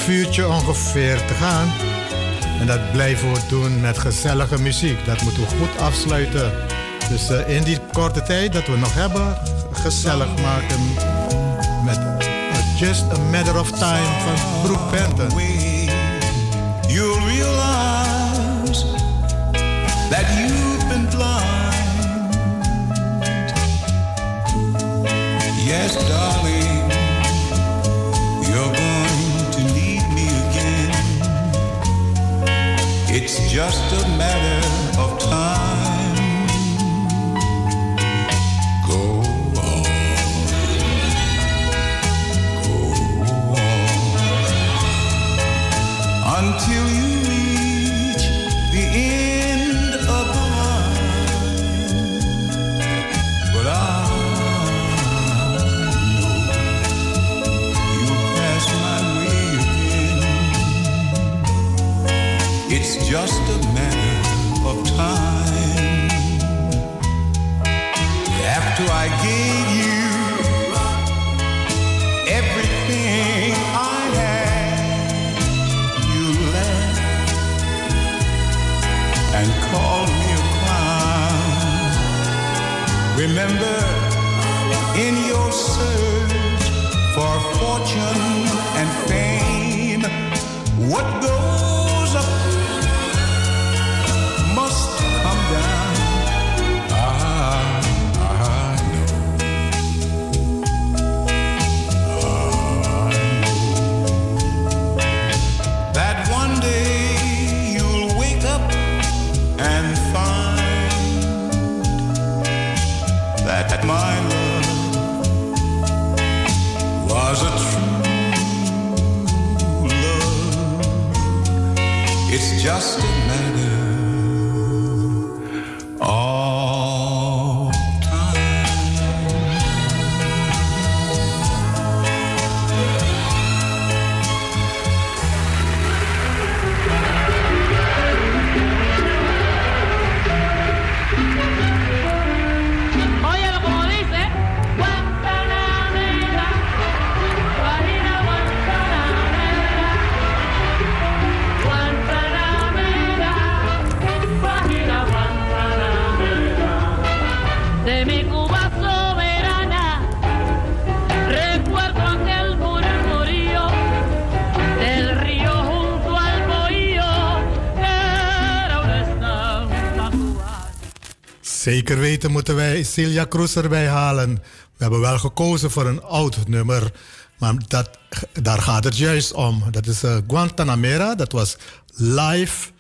half ongeveer te gaan. En dat blijven we doen met gezellige muziek. Dat moeten we goed afsluiten. Dus eh, in die korte tijd dat we nog hebben, gezellig maken met eh, Just a Matter of Time van Broek Benton. just a matter Zeker weten moeten wij Celia Cruz erbij halen. We hebben wel gekozen voor een oud nummer. Maar dat, daar gaat het juist om. Dat is uh, Guantanamera. Dat was live.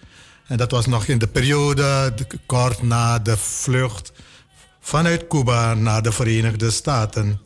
En dat was nog in de periode kort na de vlucht vanuit Cuba naar de Verenigde Staten.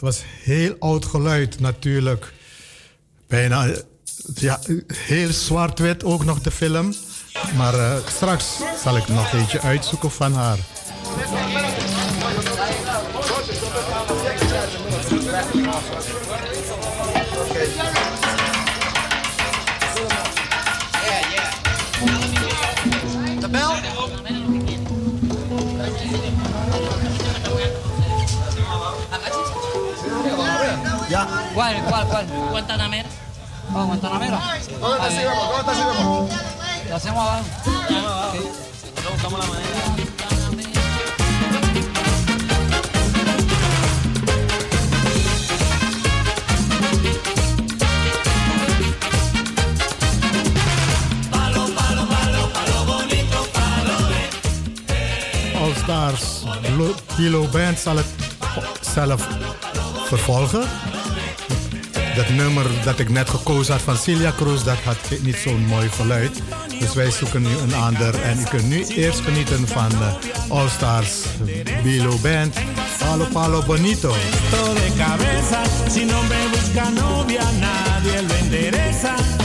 Het was heel oud geluid natuurlijk. Bijna ja, heel zwart-wit ook nog de film. Maar eh, straks zal ik nog eentje uitzoeken van haar. Ya. ¿Cuál, cuál, cuál? Guantanamera. Oh, Guantanamera. ¿Dónde te sirvemos? ¿Dónde te sirvemos? Lo hacemos abajo. buscamos la manera. All Stars Band zal het zelf vervolgen. Dat nummer dat ik net gekozen had van Celia Cruz, dat had niet zo'n mooi geluid. Dus wij zoeken nu een ander. En u kunt nu eerst genieten van eh, All Stars Bilo Band. Palo Palo Bonito. De.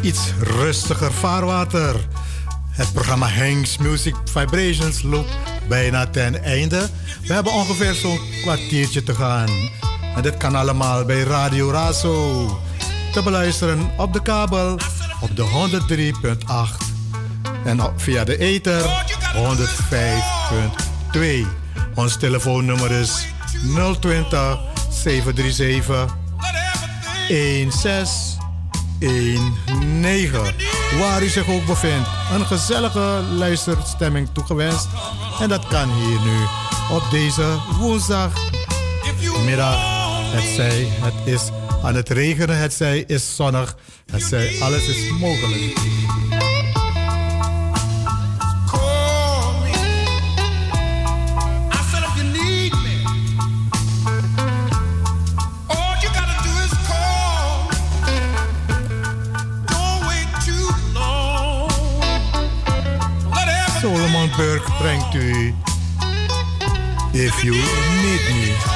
iets rustiger vaarwater. Het programma Hanks Music Vibrations loopt bijna ten einde. We hebben ongeveer zo'n kwartiertje te gaan. En dit kan allemaal bij Radio Razo. Te beluisteren op de kabel op de 103.8 en via de ether 105.2. Ons telefoonnummer is 020 737 16 Waar u zich ook bevindt. Een gezellige luisterstemming toegewenst. En dat kan hier nu op deze woensdagmiddag. Het zij, het is aan het regenen, het zij is zonnig. Het zij, alles is mogelijk. Burke brengt u If You Need Me.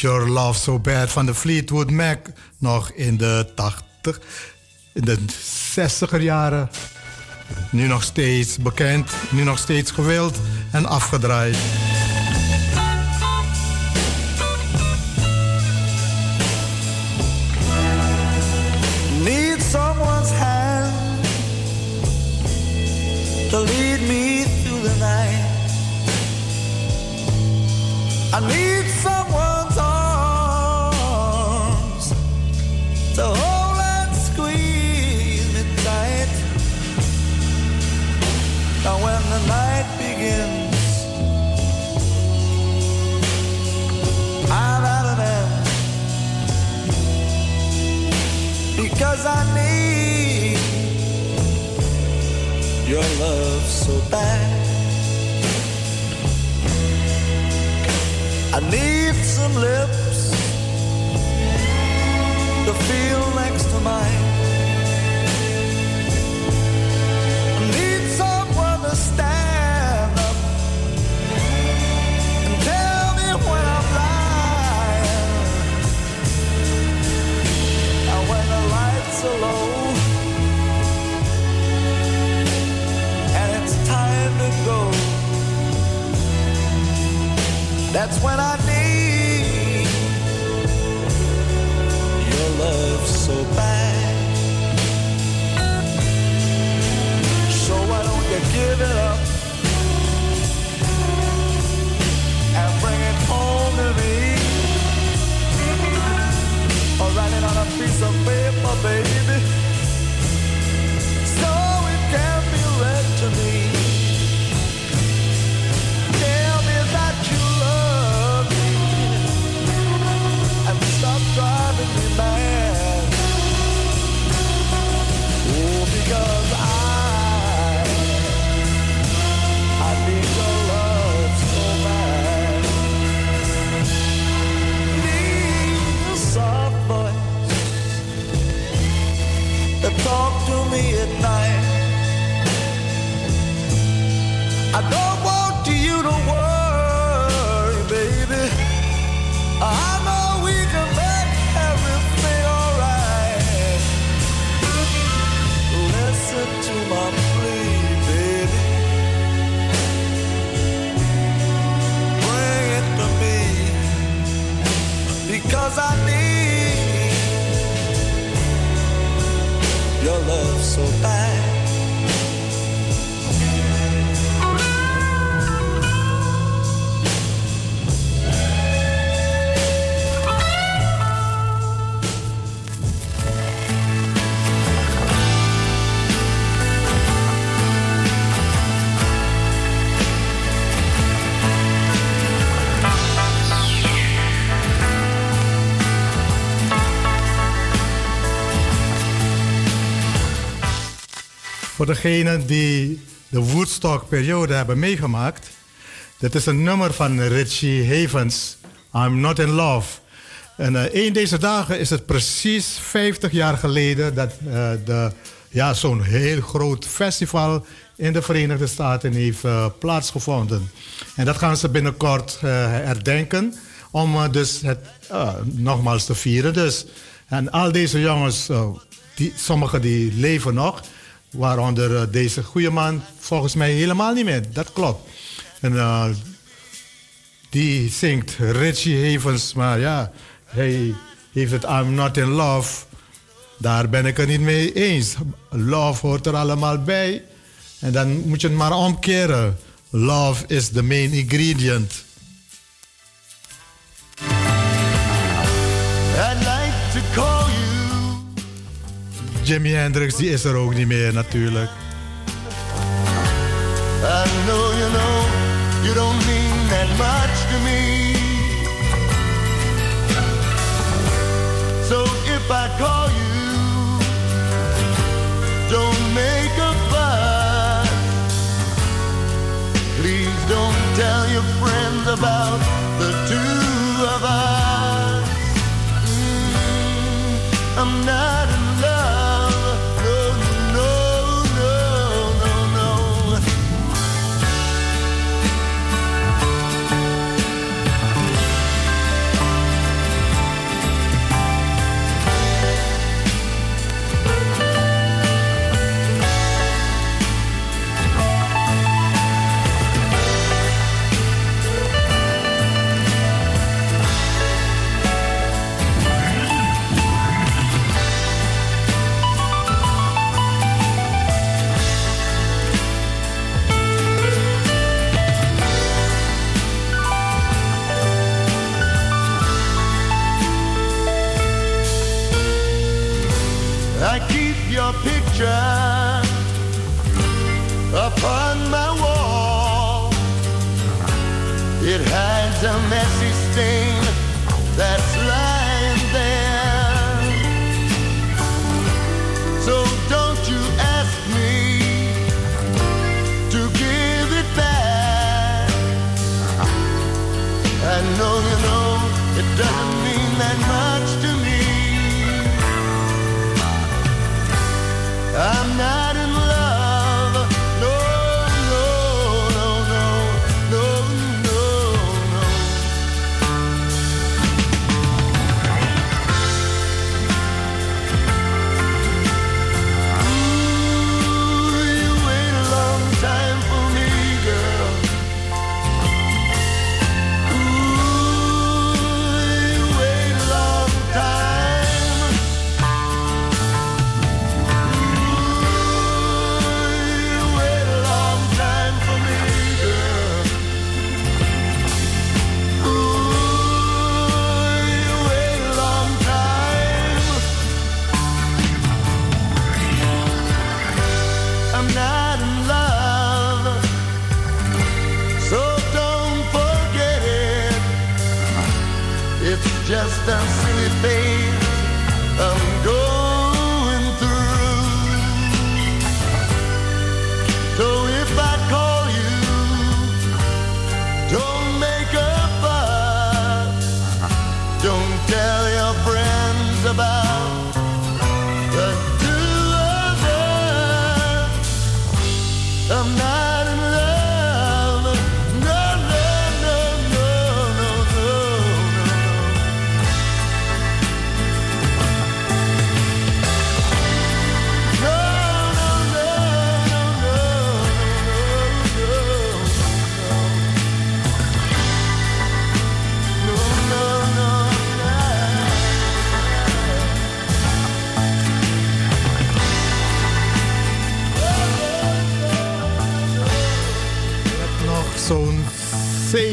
Your Love So Bad van de Fleetwood Mac. Nog in de 80, in de 60er jaren. Nu nog steeds bekend, nu nog steeds gewild en afgedraaid. lips, to feel next to mine. Need someone to stand up and tell me when I'm lying. When the lights are low and it's time to go, that's when I degenen die de Woodstock-periode hebben meegemaakt. Dit is een nummer van Richie Havens. I'm Not in Love. En uh, een deze dagen is het precies 50 jaar geleden dat uh, de, ja, zo'n heel groot festival in de Verenigde Staten heeft uh, plaatsgevonden. En dat gaan ze binnenkort herdenken om dus het nogmaals te vieren. Dus. En al deze jongens, die, sommigen die leven nog. Waaronder uh, deze goede man volgens mij helemaal niet meer. Dat klopt. En uh, die zingt Richie Havens, maar ja, hij heeft het I'm not in love. Daar ben ik het niet mee eens. Love hoort er allemaal bij. En dan moet je het maar omkeren. Love is the main ingredient. Jimi Hendrix die is er ook niet meer natuurlijk. I know you know you don't mean that much to me. So if I call you, don't make a fuss. Please don't tell your friends about the two of us. Mm, I'm not stain that's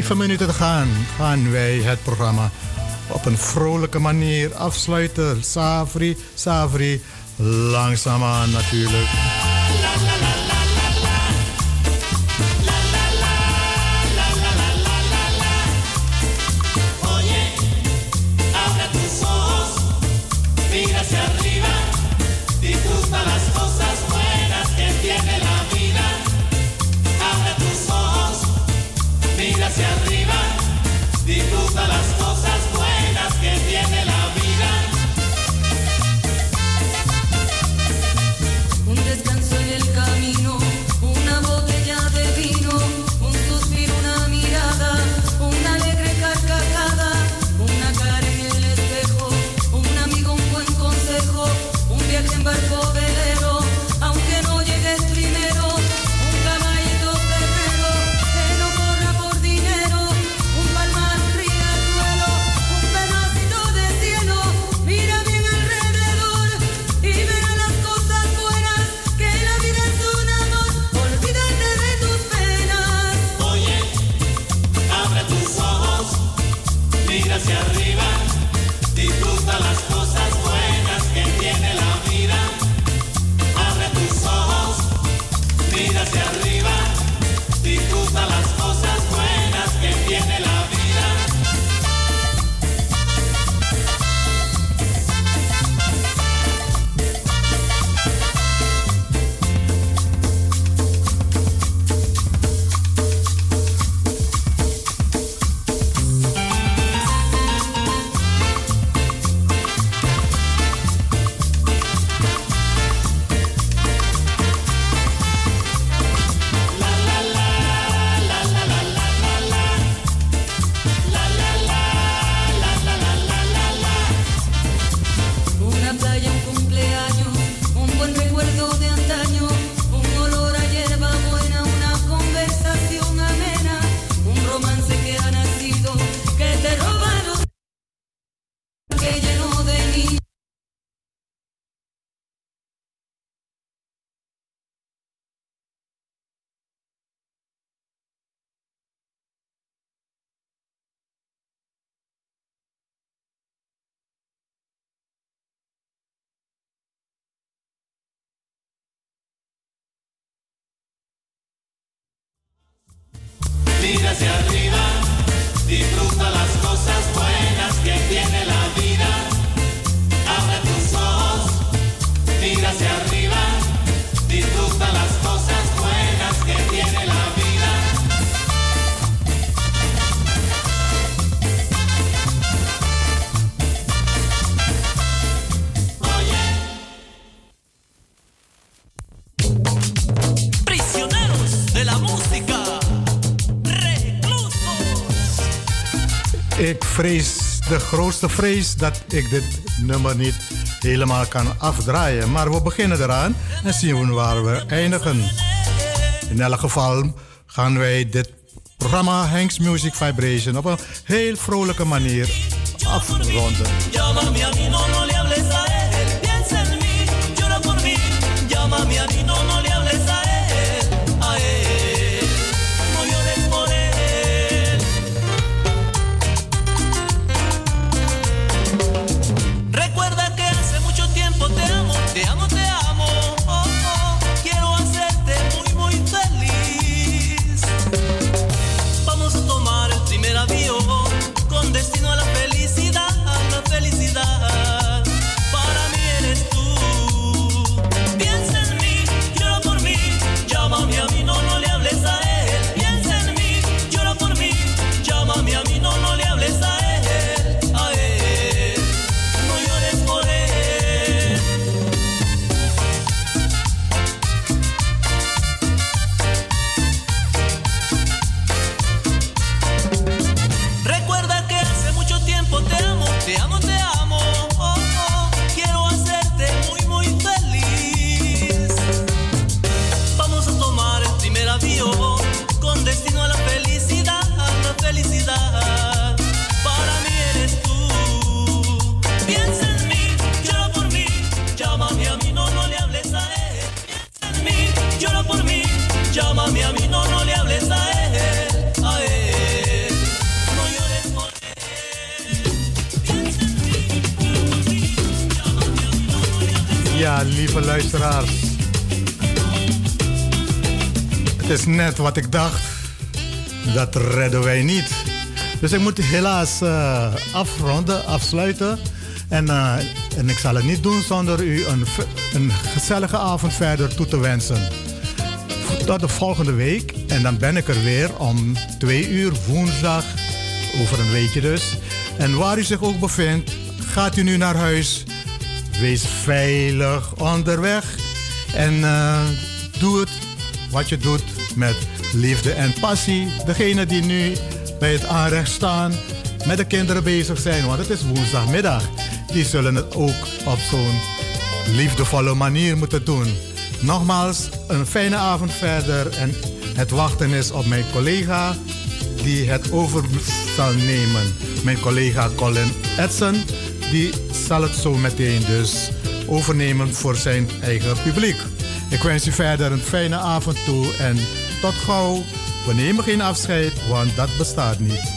Zeven minuten te gaan gaan wij het programma op een vrolijke manier afsluiten. Savri, Savri, langzaamaan natuurlijk. vrees, de grootste vrees dat ik dit nummer niet helemaal kan afdraaien. Maar we beginnen eraan en zien we waar we eindigen. In elk geval gaan wij dit programma Hanks Music Vibration op een heel vrolijke manier afronden. Luisteraars. Het is net wat ik dacht. Dat redden wij niet. Dus ik moet helaas eh, afronden, afsluiten. En, eh, en ik zal het niet doen zonder u een, een gezellige avond verder toe te wensen. Tot de volgende week. En dan ben ik er weer om twee uur woensdag. Over een weekje dus. En waar u zich ook bevindt, gaat u nu naar huis. Wees veilig onderweg. En eh, doe het wat je doet met liefde en passie. Degene die nu bij het aanrecht staan, met de kinderen bezig zijn, want het is woensdagmiddag. Die zullen het ook op zo'n liefdevolle manier moeten doen. Nogmaals, een fijne avond verder. En het wachten is op mijn collega die het over zal nemen. Mijn collega Colin Edson, die zal het zo meteen dus overnemen voor zijn eigen publiek. Ik wens u verder een fijne avond toe en tot gauw. We nemen geen afscheid, want dat bestaat niet.